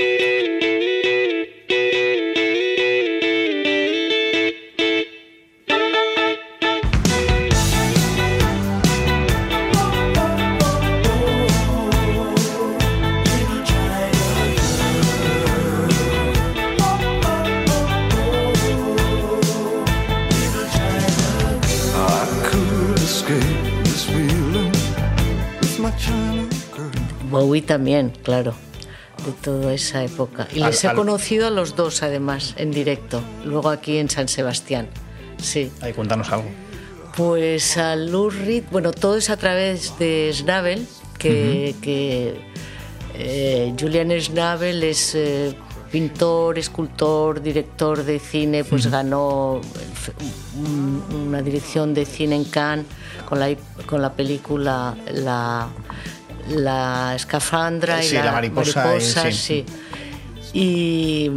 Bowie también, claro, de toda esa época. Y Al- les he al- conocido a los dos, además, en directo, luego aquí en San Sebastián. Sí. Ahí cuéntanos algo. Pues a Lou Reed, bueno, todo es a través de Schnabel, que, que, eh, Julian Schnabel es eh, pintor, escultor, director de cine, pues ganó un- una dirección de cine en Cannes con la, con la película La, la escafandra y La mariposa, eh, sí. sí. Y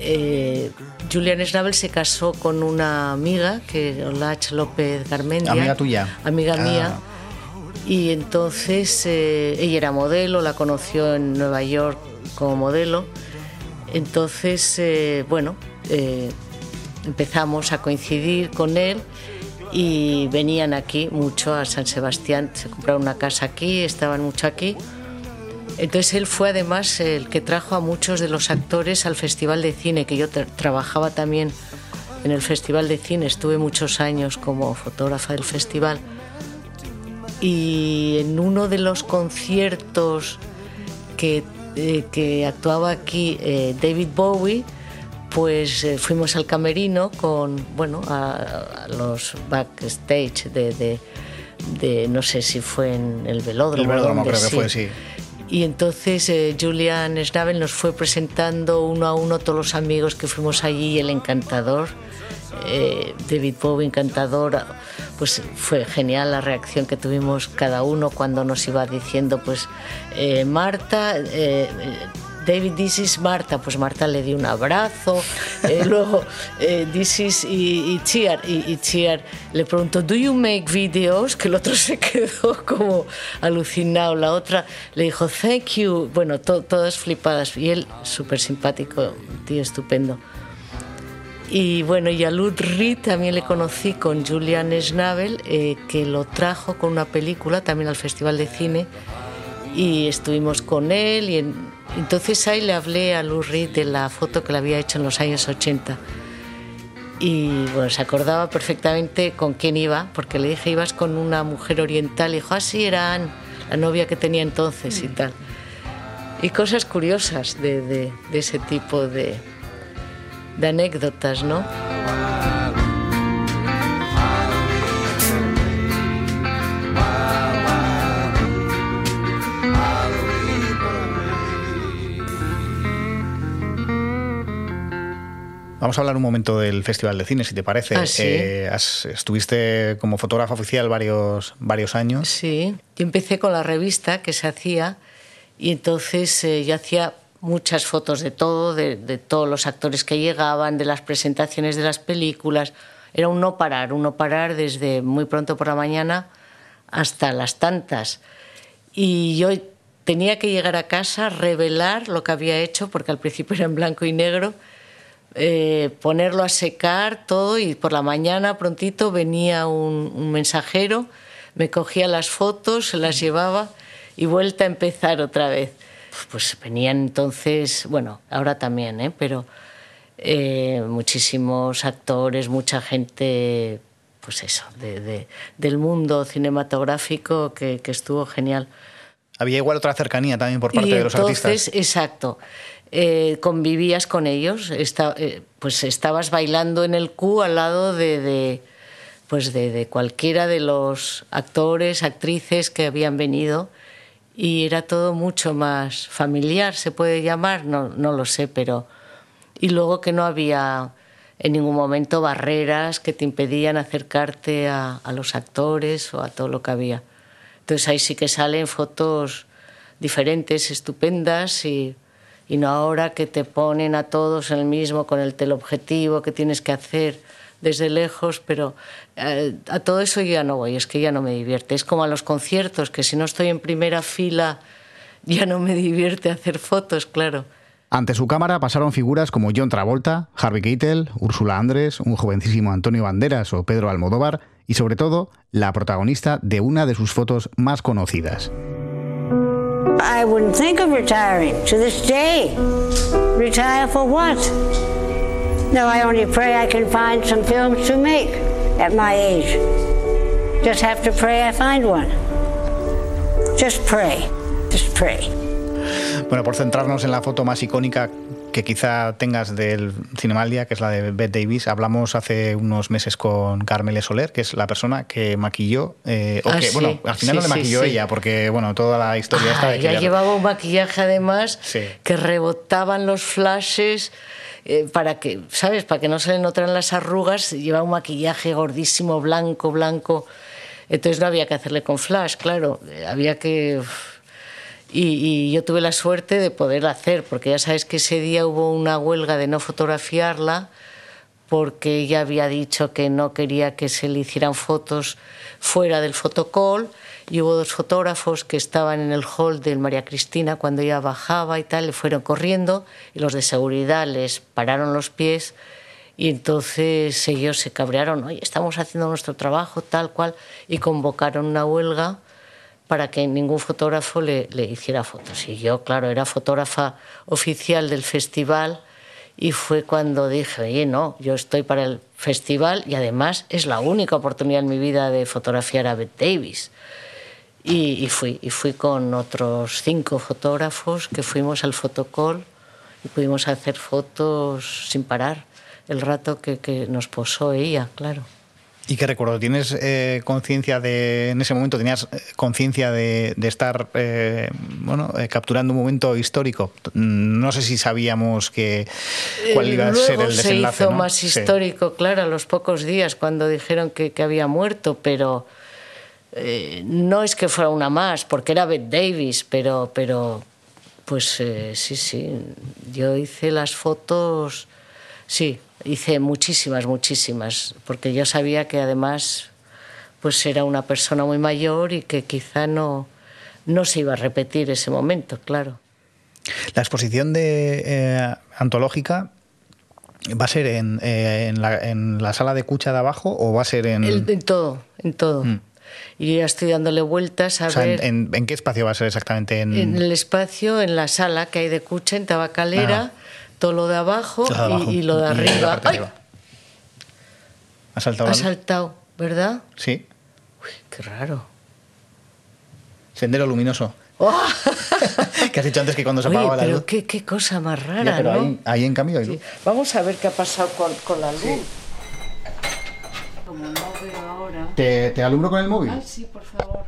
eh, Julian Schnabel se casó con una amiga, que Olach López Garmendia. Amiga tuya. Amiga Ah. mía. Y entonces eh, ella era modelo, la conoció en Nueva York como modelo. Entonces, eh, bueno, empezamos a coincidir con él y venían aquí mucho a San Sebastián, se compraron una casa aquí, estaban mucho aquí. Entonces él fue además el que trajo a muchos de los actores al Festival de Cine, que yo tra- trabajaba también en el Festival de Cine, estuve muchos años como fotógrafa del festival. Y en uno de los conciertos que, eh, que actuaba aquí eh, David Bowie, pues eh, fuimos al camerino con, bueno, a, a los backstage de, de- de, no sé si fue en el velódromo. El velódromo donde, creo que fue, sí. y entonces eh, Julian Schnabel nos fue presentando uno a uno todos los amigos que fuimos allí, el encantador, eh, David Bowie encantador, pues fue genial la reacción que tuvimos cada uno cuando nos iba diciendo, pues eh, Marta, David, this is Marta, pues Marta le dio un abrazo, eh, luego eh, this is y, y Chiar, y, y Chiar le preguntó, do you make videos? Que el otro se quedó como alucinado, la otra le dijo, thank you, bueno, to- todas flipadas, y él súper simpático, tío estupendo. Y bueno, y a Lud Reed también le conocí con Julian Schnabel, eh, que lo trajo con una película también al Festival de Cine. Y estuvimos con él y en- entonces ahí le hablé a Lou Reed de la foto que le había hecho en los años 80 y bueno, se acordaba perfectamente con quién iba porque le dije ibas con una mujer oriental y dijo, ah sí, era Anne, la novia que tenía entonces y tal y cosas curiosas de, de- de ese tipo de, de anécdotas, ¿no? Vamos a hablar un momento del Festival de Cine, si te parece. Ah, ¿sí? Eh, has- estuviste como fotógrafa oficial varios, varios años. Sí, yo empecé con la revista que se hacía y entonces eh, yo hacía muchas fotos de todo, de, de todos los actores que llegaban, de las presentaciones de las películas. Era un no parar, un no parar desde muy pronto por la mañana hasta las tantas. Y yo tenía que llegar a casa, revelar lo que había hecho, porque al principio era en blanco y negro, eh, ponerlo a secar todo y por la mañana prontito venía un, un mensajero, me cogía las fotos, se las llevaba y vuelta a empezar otra vez. Pues venían entonces, bueno, ahora también, ¿eh? pero eh, muchísimos actores, mucha gente, pues eso, de- de- del mundo cinematográfico que, que estuvo genial. Había igual otra cercanía también por parte y de los entonces, artistas. exacto, eh, convivías con ellos, esta- eh, pues estabas bailando en el Q al lado de, de, pues de, de cualquiera de los actores, actrices que habían venido y era todo mucho más familiar, se puede llamar, no, no lo sé, pero... Y luego que no había en ningún momento barreras que te impedían acercarte a, a los actores o a todo lo que había. Entonces ahí sí que salen fotos diferentes, estupendas y, y no ahora que te ponen a todos el mismo con el teleobjetivo que tienes que hacer desde lejos, pero eh, a todo eso ya no voy, es que ya no me divierte. Es como a los conciertos, que si no estoy en primera fila ya no me divierte hacer fotos, claro. Ante su cámara pasaron figuras como John Travolta, Harvey Keitel, Úrsula Andrés, un jovencísimo Antonio Banderas o Pedro Almodóvar y sobre todo la protagonista de una de sus fotos más conocidas. I wouldn't think of retiring to this day. Retire for what? No, I only pray I can find some films to make at my age. Just have to pray I find one. Just pray. Just pray. Bueno, por centrarnos en la foto más icónica que quizá tengas del Cinemaldia, que es la de Bette Davis, hablamos hace unos meses con Carmele Soler, que es la persona que maquilló, eh, o Ah, que, sí. bueno, al final Sí, no le maquilló sí. ella, porque, bueno, toda la historia esta de Ah, que ella- llevaba un maquillaje además que rebotaban los flashes eh, para que, ¿sabes? Para que no se le notaran las arrugas, llevaba un maquillaje gordísimo, blanco, blanco. Entonces no había que hacerle con flash, claro, eh, había que... y yo tuve la suerte de poder hacer, porque ya sabes que ese día hubo una huelga de no fotografiarla, porque ella había dicho que no quería que se le hicieran fotos fuera del fotocall y hubo dos fotógrafos que estaban en el hall del María Cristina cuando ella bajaba y tal, le fueron corriendo y los de seguridad les pararon los pies y entonces ellos se cabrearon, oye, estamos haciendo nuestro trabajo tal cual y convocaron una huelga para que ningún fotógrafo le, le hiciera fotos. Y yo, claro, era fotógrafa oficial del festival y fue cuando dije, oye, no, yo estoy para el festival y además es la única oportunidad en mi vida de fotografiar a Bette Davis. Y, y fui, y fui con otros cinco fotógrafos que fuimos al fotocall y pudimos hacer fotos sin parar el rato que, que nos posó ella, claro. ¿Y qué recuerdo? ¿Tienes eh, conciencia de, en ese momento, tenías eh, conciencia de, de estar, eh, bueno, eh, capturando un momento histórico? No sé si sabíamos que cuál iba a ser el se desenlace. hizo ¿no? más Sí. histórico, claro, a los pocos días cuando dijeron que, que había muerto, pero no es que fuera una más, porque era Bette Davis, pero, pero pues eh, sí, sí, yo hice las fotos, sí, hice muchísimas, muchísimas, porque yo sabía que además pues era una persona muy mayor y que quizá no, no se iba a repetir ese momento, claro. La exposición de eh, antológica va a ser en, eh, en, la, en la sala de cucha de abajo o va a ser en, El- en todo, en todo. Y yo ya estoy dándole vueltas a o sea, ver en- en qué espacio va a ser exactamente? En, el espacio, en la sala que hay de Cucha, en Tabacalera. Todo lo de abajo, Lo de abajo. Y, y lo de arriba. ¿Ha saltado Ha saltado, ¿verdad? Sí. Qué raro. Sendero luminoso. que has dicho antes que cuando se Oye, apagaba la pero luz. qué, qué cosa más rara, Ya, pero ¿no? ahí, ahí, en cambio hay luz. Vamos a ver qué ha pasado con, con la luz. Como no veo ahora. ¿Te, te alumbro con el móvil? Ay, sí, por favor.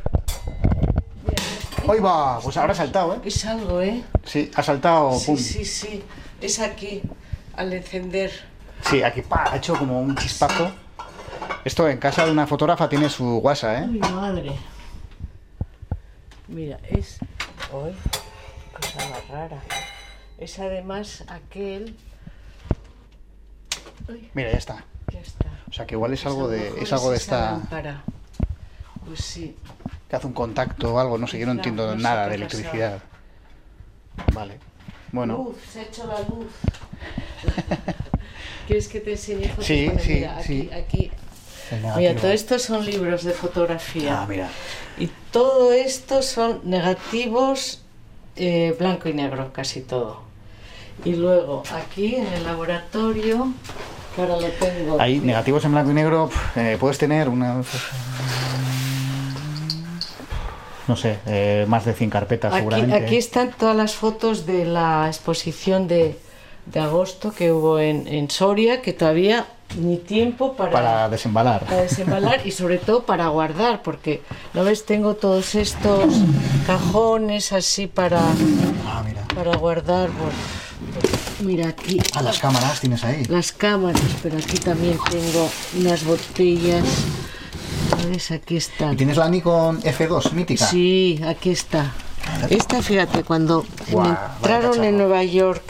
¡Hoy va! Pues ahora ha saltado, ¿eh? Es algo, ¿eh? Sí, ha saltado, Sí, pum. sí, sí. Es aquí, al encender. Sí, aquí pa, ha hecho como un chispazo. Esto en casa de una fotógrafa tiene su guasa, ¿eh? Uy, madre. Mira, es. Qué cosa más rara. Es además aquel. Uy, Mira, ya está. ya está. O sea que igual es Pues algo de, es algo de esta lámpara. Pues sí. que hace un contacto o algo, no sé, yo no entiendo no sé nada de pasado. electricidad. Vale. Bueno, Luz, se ha hecho la luz. ¿Quieres que te enseñe fotos? Sí, Bueno, sí, mira, aquí, sí. aquí. El Mira, todo esto son libros de fotografía. Ah, mira. Y todo esto son negativos eh, blanco y negro, casi todo. Y luego aquí en el laboratorio, que ahora lo tengo. Ahí, negativos en blanco y negro, eh, puedes tener una... No sé, eh, más de 100 carpetas Aquí, seguramente. aquí están todas las fotos de la exposición de, de agosto que hubo en, en Soria, que todavía ni tiempo para, Para desembalar. para desembalar y sobre todo para guardar, porque, ¿no ves? Tengo todos estos cajones así para, Ah, mira. para guardar. pues, mira aquí. Ah, las cámaras tienes ahí. Las cámaras, pero aquí también tengo unas botellas. ¿Ves? Aquí están. ¿Y tienes la Nikon F2 mítica? Sí, aquí está. Esta, fíjate, cuando me entraron en Nueva York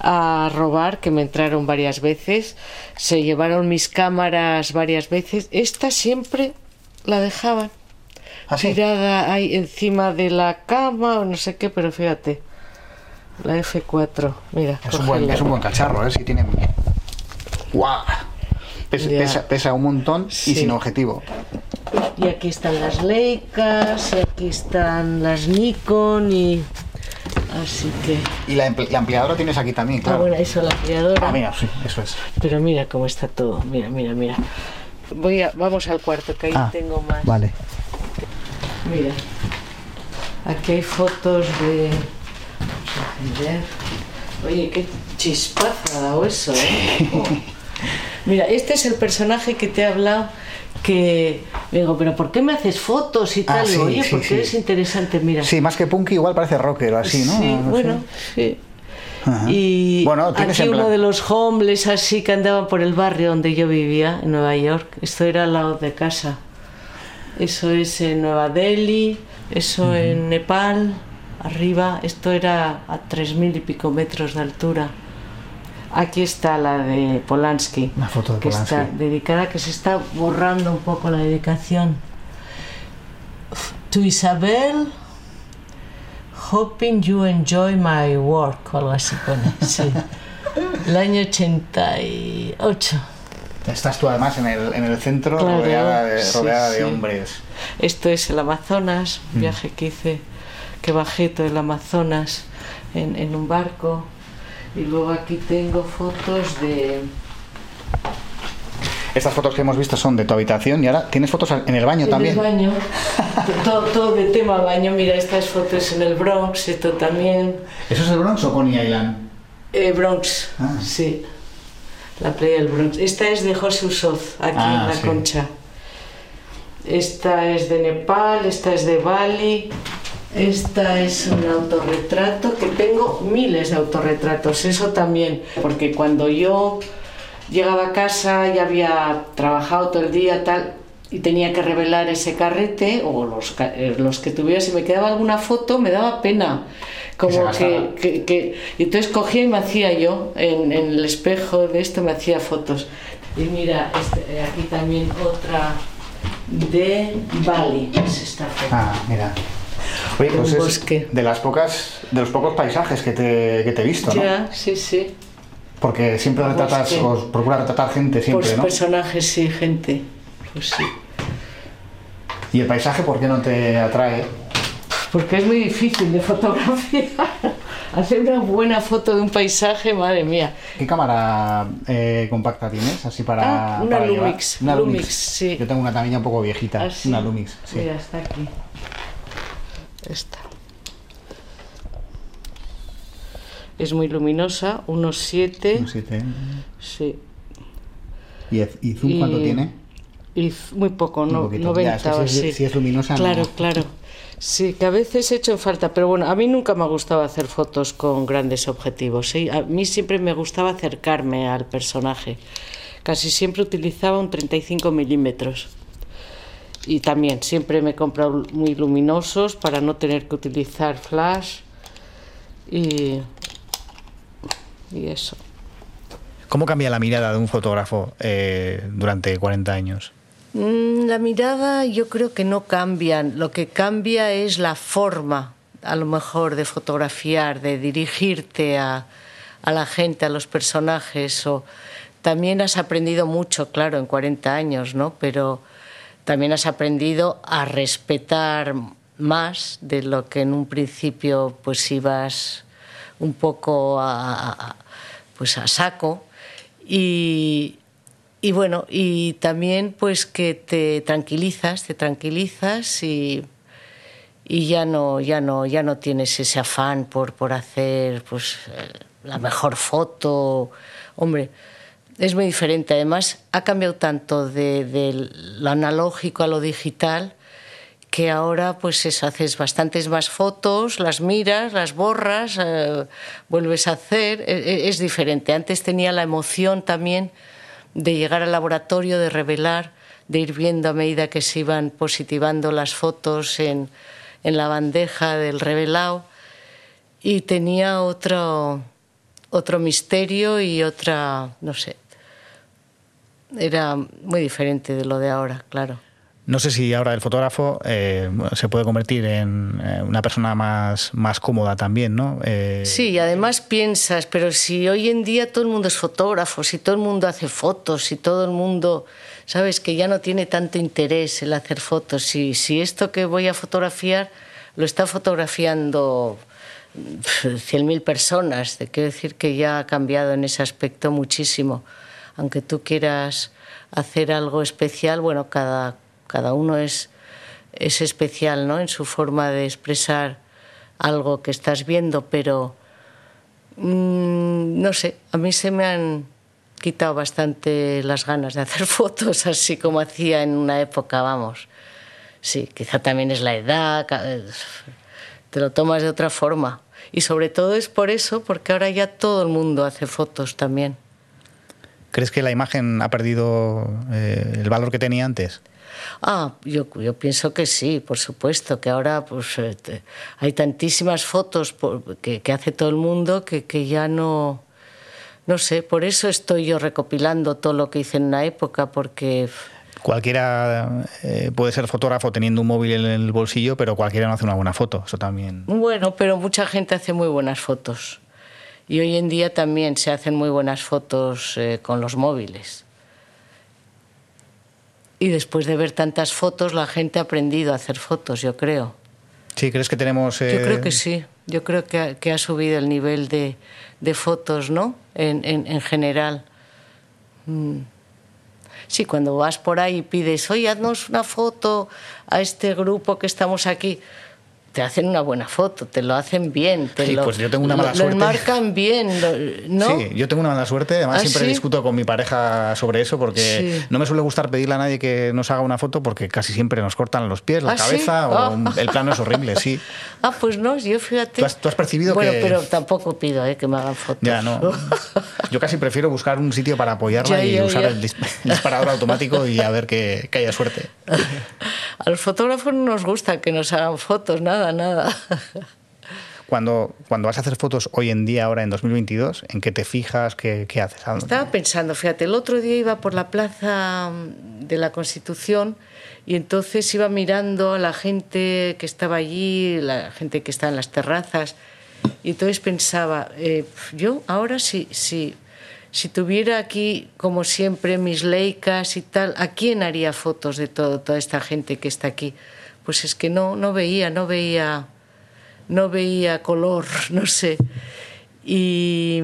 a robar, que me entraron varias veces, se llevaron mis cámaras varias veces, esta siempre la dejaban ¿Ah, sí? tirada ahí encima de la cama o no sé qué, pero fíjate, la F4, mira, Es un, buen, es un buen cacharro, ¿eh? Si tiene... ¡Guau! Pes- Pesa, pesa un montón Sí. y sin objetivo. Y aquí están las Leicas, y aquí están las Nikon y así que Y la, ampliadora tienes aquí también, Ah, claro. bueno, eso la ampliadora. Ah, mira, sí, eso es. Pero mira cómo está todo. Mira, mira, mira. Voy a, vamos al cuarto, que ahí Ah, tengo más. Vale. Mira. Aquí hay fotos de. Vamos a. Oye, qué chispazo ha dado eso, ¿eh? Oh. Mira, este es el personaje que te he hablado. Que digo, pero ¿por qué me haces fotos y Ah, tal? Sí, Oye, sí, porque sí. eres interesante, mira. Sí, más que punky igual parece rocker o así, ¿no? Sí, No sé. bueno, sí. Ajá. Y Bueno, aquí plan- uno de los homeless así que andaban por el barrio donde yo vivía, en Nueva York. Esto era al lado de casa. Eso es en Nueva Delhi, eso en Nepal, arriba. Esto era a tres mil y pico metros de altura. Aquí está la de Polanski, Una foto de que está Polanski. dedicada, que se está borrando un poco la dedicación. To Isabel, Hoping you enjoy my work, o algo así pone. Sí. El año 88. Estás tú además en el, en el centro Claro, rodeada, de, sí, rodeada de hombres. Esto es el Amazonas, un Mm. viaje que hice, que bajé todo el Amazonas en, en un barco. Y luego aquí tengo fotos de... Estas fotos que hemos visto son de tu habitación y ahora tienes fotos en el baño en también. el baño, todo, todo de tema baño. Mira, estas fotos en el Bronx, esto también. ¿Eso es el Bronx o Coney Island? Eh, Bronx, Ah. sí. La playa del Bronx. Esta es de José Usoz, aquí Ah, en la sí. concha. Esta es de Nepal, esta es de Bali. Esta es un autorretrato que tengo miles de autorretratos, eso también, porque cuando yo llegaba a casa ya había trabajado todo el día tal y tenía que revelar ese carrete o los, eh, los que tuviera, si me quedaba alguna foto me daba pena. Como que, que, que- y entonces cogía y me hacía yo en, en el espejo de esto me hacía fotos. Y mira, este- aquí también otra de Bali, es esta foto. Ah, mira. Oye, Un pues es bosque. de las pocas, de los pocos paisajes que te, que te he visto, ¿no? Ya, sí, sí. Porque siempre retratas, o procuras retratar gente siempre, Por ¿no? personajes, sí, gente. Pues sí. Y el paisaje, ¿por qué no te atrae? Porque es muy difícil de fotografiar. Hacer una buena foto de un paisaje, madre mía. ¿Qué cámara eh, compacta tienes? Así para. Ah, una para llevar? Lumix, Una Lumix, sí. Yo tengo una también un poco viejita. Ah, sí. Una Lumix, sí. Mira, está aquí. Esta. Es muy luminosa, unos 7. Unos ¿eh? Sí. ¿Y, zoom cuánto tiene? Muy poco, no, 90 o si, es luminosa, Claro, no. claro. Sí, que a veces he hecho falta, pero bueno, a mí nunca me ha gustado hacer fotos con grandes objetivos. ¿sí? A mí siempre me gustaba acercarme al personaje. Casi siempre utilizaba un 35 milímetros. Y también siempre me he comprado muy luminosos para no tener que utilizar flash. Y, y eso. ¿Cómo cambia la mirada de un fotógrafo eh, durante 40 años? Mm, La mirada yo creo que no cambia, lo que cambia es la forma, a lo mejor, de fotografiar, de dirigirte a, a la gente, a los personajes. O, también has aprendido mucho, claro, en 40 años, ¿no? Pero también has aprendido a respetar más de lo que en un principio pues ibas un poco a, pues a saco y, y bueno, y también pues que te tranquilizas, te tranquilizas y, y ya no, ya no, ya no tienes ese afán por, por hacer pues eh, la mejor foto. Hombre, es muy diferente. Además, ha cambiado tanto de, lo analógico a lo digital que ahora pues haces bastantes más fotos, las miras, las borras, eh, vuelves a hacer, e- e- es diferente. Antes tenía la emoción también de llegar al laboratorio, de revelar, de ir viendo a medida que se iban positivando las fotos en, en la bandeja del revelado y tenía otro, otro misterio y otra, no sé, era muy diferente de lo de ahora, claro. No sé si ahora el fotógrafo eh, se puede convertir en eh, una persona más, más cómoda también, ¿no? Eh, Sí, y además piensas, pero si hoy en día todo el mundo es fotógrafo, si todo el mundo hace fotos, si todo el mundo, sabes, que ya no tiene tanto interés el hacer fotos, si, si esto que voy a fotografiar lo está fotografiando pf, 100.000 personas, te quiero decir que ya ha cambiado en ese aspecto muchísimo. Aunque tú quieras hacer algo especial, bueno, cada, cada uno es, es especial ¿no? en su forma de expresar algo que estás viendo, pero mm, no sé, a mí se me han quitado bastante las ganas de hacer fotos así como hacía en una época, vamos. Sí, quizá también es la edad, ca- te lo tomas de otra forma. Y sobre todo es por eso, porque ahora ya todo el mundo hace fotos también. ¿Crees que la imagen ha perdido eh, el valor que tenía antes? Ah, yo, yo pienso que sí, por supuesto, que ahora pues, eh, hay tantísimas fotos por- que, que hace todo el mundo que, que ya no... No sé, por eso estoy yo recopilando todo lo que hice en una época, porque Cualquiera eh, puede ser fotógrafo teniendo un móvil en el bolsillo, pero cualquiera no hace una buena foto. Eso también. Bueno, pero mucha gente hace muy buenas fotos. Y hoy en día también se hacen muy buenas fotos eh, con los móviles. Y después de ver tantas fotos, la gente ha aprendido a hacer fotos, yo creo. Sí, ¿crees que tenemos... eh, Yo creo que sí. Yo creo que ha, que ha subido el nivel de, de fotos, ¿no? En, en, en general. Mm. Sí, cuando vas por ahí y pides, oye, haznos una foto a este grupo que estamos aquí, te hacen una buena foto, te lo hacen bien, te Sí, lo, pues yo tengo una mala lo, suerte. lo enmarcan bien. Sí, yo tengo una mala suerte. Además, ¿Ah, siempre sí? discuto con mi pareja sobre eso porque Sí. no me suele gustar pedirle a nadie que nos haga una foto porque casi siempre nos cortan los pies, la ¿Ah, cabeza o Ah. el plano es horrible, sí. Ah, pues no, yo fíjate. ¿Tú has, tú has percibido bueno, que.? pero tampoco pido eh, que me hagan fotos. Ya, no. Yo casi prefiero buscar un sitio para apoyarla Ya, y ya, usar ya. el disparador automático y a ver que, que haya suerte. A los fotógrafos no nos gusta que nos hagan fotos, nada, nada. Cuando, cuando vas a hacer fotos hoy en día, ahora en 2022, ¿en qué te fijas? ¿Qué, qué haces? Estaba pensando, fíjate, el otro día iba por la plaza mm, de la Constitución y entonces iba mirando a la gente que estaba allí, la gente que está en las terrazas, y entonces pensaba, eh, yo ahora si, si, si tuviera aquí, como siempre, mis leicas y tal, ¿a quién haría fotos de todo, toda esta gente que está aquí? Pues es que no, no veía, no veía, no veía color, no sé. Y,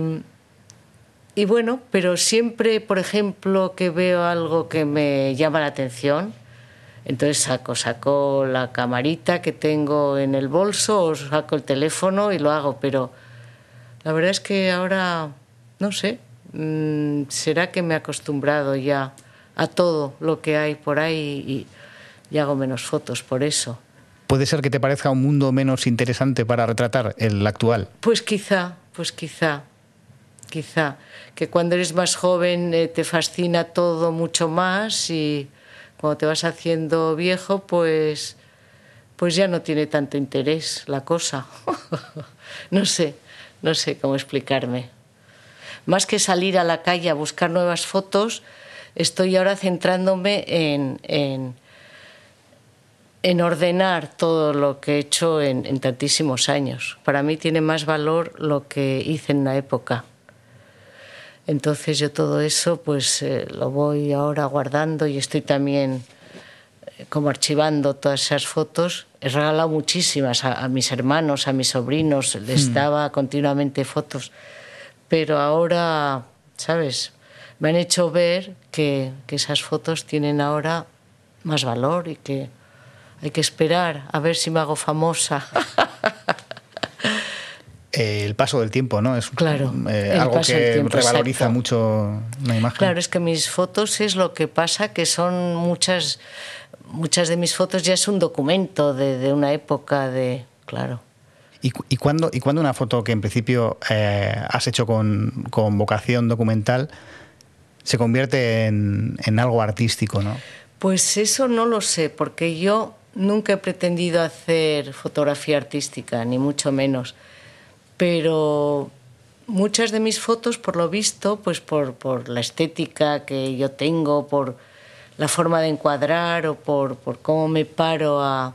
y bueno, pero siempre, por ejemplo, que veo algo que me llama la atención, entonces saco, saco la camarita que tengo en el bolso o saco el teléfono y lo hago, pero, La verdad es que ahora, no sé, mm, será que me he acostumbrado ya a todo lo que hay por ahí y, y hago menos fotos por eso. ¿Puede ser que te parezca un mundo menos interesante para retratar el actual? Pues quizá, pues quizá, quizá. Que cuando eres más joven eh, te fascina todo mucho más y cuando te vas haciendo viejo, pues, pues ya no tiene tanto interés la cosa. no sé, no sé cómo explicarme. Más que salir a la calle a buscar nuevas fotos, estoy ahora centrándome en, en, en ordenar todo lo que he hecho en, en, tantísimos años. Para mí tiene más valor lo que hice en una época. Entonces yo todo eso pues eh, lo voy ahora guardando y estoy también eh, como archivando todas esas fotos. He regalado muchísimas a, a mis hermanos, a mis sobrinos, les Hmm. daba continuamente fotos. Pero ahora, ¿sabes? Me han hecho ver que, que esas fotos tienen ahora más valor y que hay que esperar a ver si me hago famosa. Eh, el paso del tiempo, ¿no? Es Claro, eh, algo que tiempo, revaloriza exacto. mucho una imagen. Claro, es que mis fotos es lo que pasa, que son muchas, muchas de mis fotos ya es un documento de, de una época de, claro. ¿Y, y cuándo, ¿Y cuándo una foto que en principio eh, has hecho con, con vocación documental se convierte en, en algo artístico, ¿no? Pues eso no lo sé, porque yo nunca he pretendido hacer fotografía artística, ni mucho menos. Pero muchas de mis fotos, por lo visto, pues por, la estética que yo tengo, por la forma de encuadrar o por, cómo me paro a,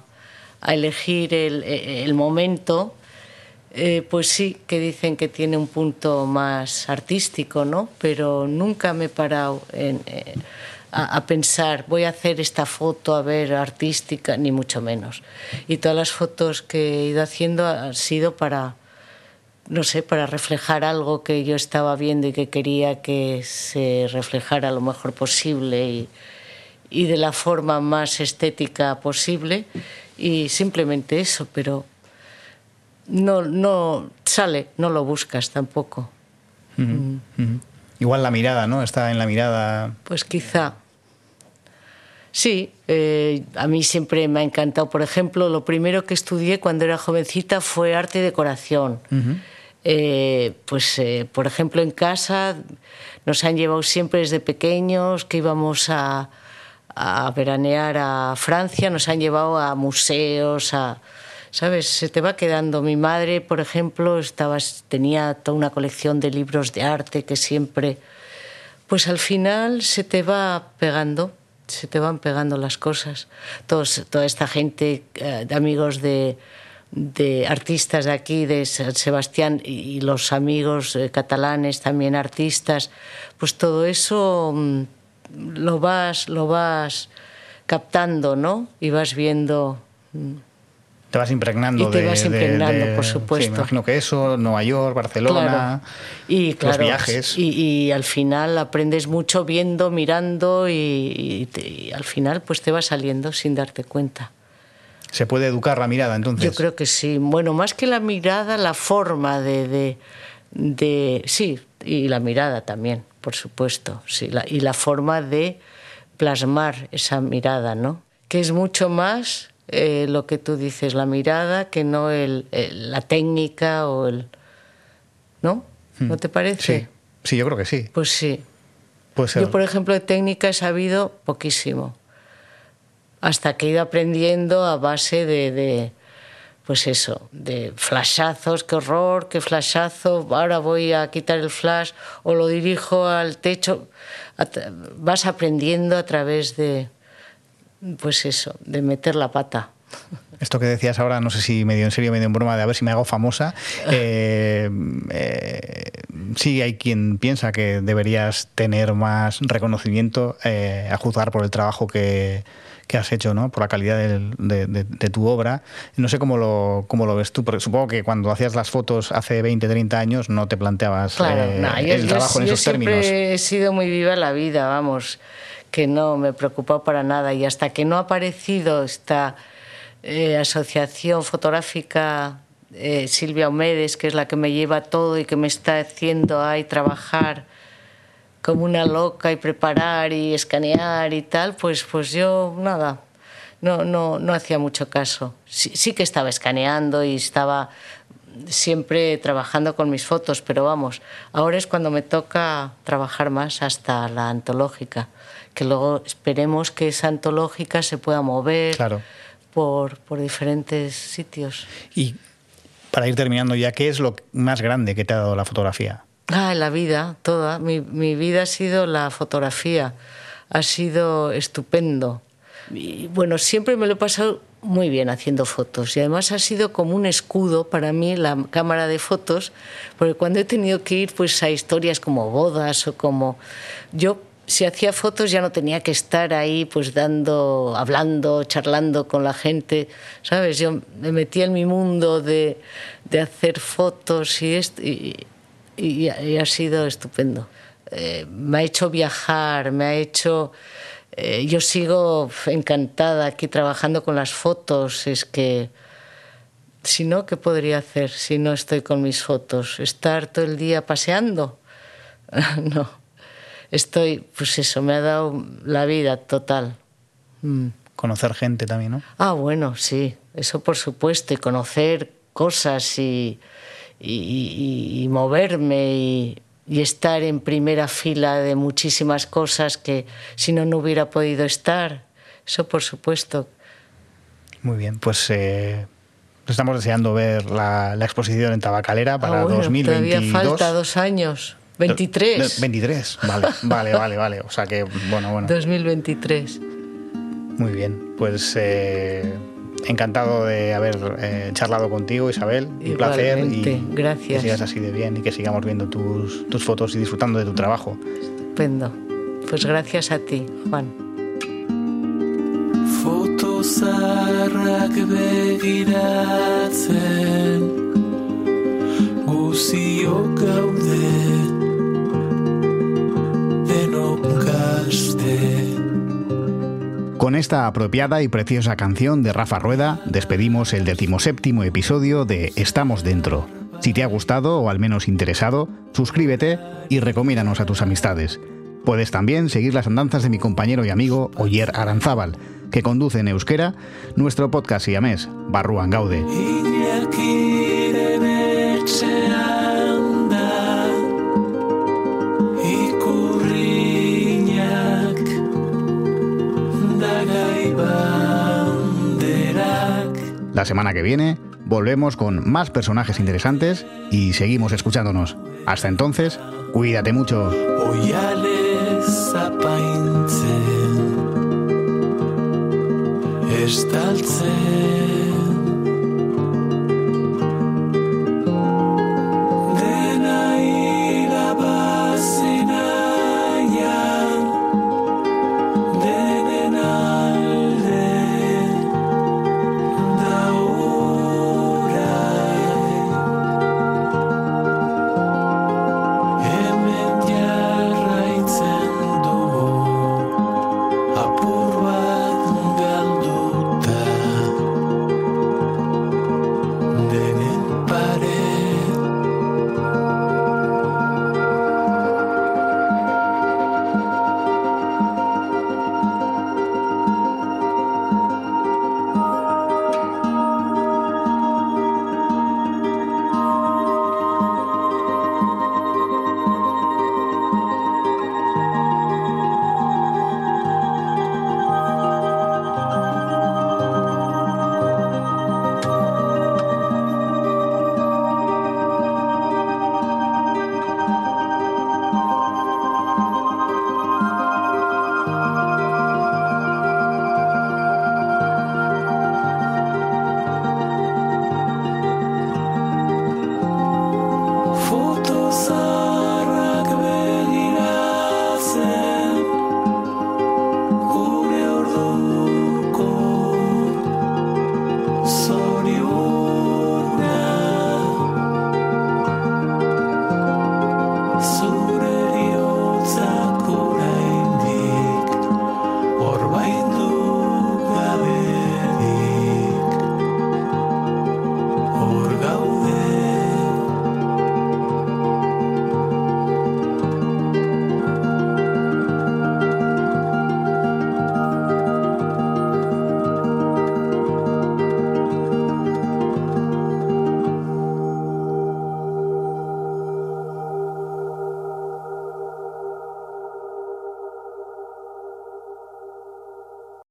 elegir el, el momento, eh, pues sí que dicen que tiene un punto más artístico, ¿no? Pero nunca me he parado en, eh, a, a pensar, voy a hacer esta foto, a ver, artística, ni mucho menos. Y todas las fotos que he ido haciendo han sido para, no sé, para reflejar algo que yo estaba viendo y que quería que se reflejara lo mejor posible y, y de la forma más estética posible. Y simplemente eso, pero no, no sale, no lo buscas tampoco. Ujú. Igual la mirada, ¿no? Está en la mirada. Pues quizá. Sí, eh, a mí siempre me ha encantado. Por ejemplo, lo primero que estudié cuando era jovencita fue arte y decoración. Eh, pues, eh, por ejemplo, en casa nos han llevado siempre desde pequeños que íbamos a, a veranear a Francia, nos han llevado a museos, a, ¿sabes? Se te va quedando. Mi madre, por ejemplo, estaba, tenía toda una colección de libros de arte que siempre, pues al final se te va pegando, se te van pegando las cosas. Toda esta gente, eh, de amigos de, artistas de aquí, de San Sebastián, y, y los amigos eh, catalanes también artistas, pues todo eso mm, lo vas, lo vas captando, ¿no? Y vas viendo. mm, Te vas impregnando Y te de- vas impregnando, de- por sí, supuesto. me imagino que eso, Nueva York, Barcelona, Y claro, los viajes. Y, y al final aprendes mucho viendo, mirando y, y te- y al final pues te va saliendo sin darte cuenta. Se puede educar la mirada, entonces. Yo creo que sí. Bueno, más que la mirada, la forma de, de, de- sí, y la mirada también, por supuesto, sí, la- y la forma de plasmar esa mirada, ¿no? Que es mucho más eh, lo que tú dices, la mirada, que no el, el- la técnica o el, ¿no? ¿No te parece? Hmm. Sí, sí, yo creo que sí. Pues sí. Puede ser. Yo, por ejemplo, de técnica he sabido poquísimo. Hasta que he ido aprendiendo a base de, de, pues eso, de flashazos, qué horror, qué flashazo, ahora voy a quitar el flash o lo dirijo al techo. Vas aprendiendo a través de, pues eso, de meter la pata. Esto que decías ahora, no sé si medio en serio, medio en broma, de a ver si me hago famosa. Eh, eh, sí, hay quien piensa que deberías tener más reconocimiento eh, a juzgar por el trabajo que, que has hecho, ¿no? por la calidad del- de, de- de tu obra. No sé cómo lo, cómo lo ves tú, porque supongo que cuando hacías las fotos hace 20, 30 años no te planteabas Claro, eh, no, yo, el yo- trabajo en yo esos siempre términos. he sido muy viva la vida, vamos, que no me he preocupado para nada. Y hasta que no ha aparecido esta eh, asociación fotográfica eh, Silvia Omedes, que es la que me lleva todo y que me está haciendo ahí trabajar como una loca y preparar y escanear y tal, pues, pues yo nada, no, no, no hacía mucho caso. Sí que estaba escaneando y estaba siempre trabajando con mis fotos, pero vamos, ahora es cuando me toca trabajar más hasta la antológica, que luego esperemos que esa antológica se pueda mover Claro. por, por diferentes sitios. Y para ir terminando ya, ¿qué es lo más grande que te ha dado la fotografía? Ah, la vida, toda. Mi, mi vida ha sido la fotografía. Ha sido estupendo. Y bueno, siempre me lo he pasado muy bien haciendo fotos y además ha sido como un escudo para mí la cámara de fotos, porque cuando he tenido que ir pues a historias como bodas o como yo si hacía fotos ya no tenía que estar ahí pues dando, hablando, charlando con la gente, ¿sabes? Yo me metía en mi mundo de, de hacer fotos y, y, y ha sido estupendo. Eh, me ha hecho viajar, me ha hecho... Eh, yo sigo encantada aquí trabajando con las fotos, es que... Si no, ¿qué podría hacer si no estoy con mis fotos? ¿Estar todo el día paseando? no. Estoy, pues eso, me ha dado la vida total. Mm. Conocer gente también, ¿no? Ah, bueno, sí, eso por supuesto, y conocer cosas y, y, y, y moverme y, y, estar en primera fila de muchísimas cosas que si no, no hubiera podido estar. Eso por supuesto. Muy bien, pues eh, estamos deseando ver la, la, exposición en Tabacalera para ah, bueno, 2022. Todavía falta dos años. 23. 23, vale, vale, vale, vale. O sea que, bueno, bueno. 2023. Muy bien, pues eh, encantado de haber eh, charlado contigo, Isabel. Un placer. Y Gracias. Que sigas así de bien y que sigamos viendo tus, tus fotos y disfrutando de tu trabajo. Estupendo. Pues gracias a ti, Juan. Fotozarrak Con esta apropiada y preciosa canción de Rafa Rueda, despedimos el decimoséptimo episodio de Estamos Dentro. Si te ha gustado o al menos interesado, suscríbete y recomiéndanos a tus amistades. Puedes también seguir las andanzas de mi compañero y amigo Oyer Aranzábal, que conduce en euskera nuestro podcast siamés, Barruan Gaude. La semana que viene volvemos con más personajes interesantes y seguimos escuchándonos. Hasta entonces, cuídate mucho.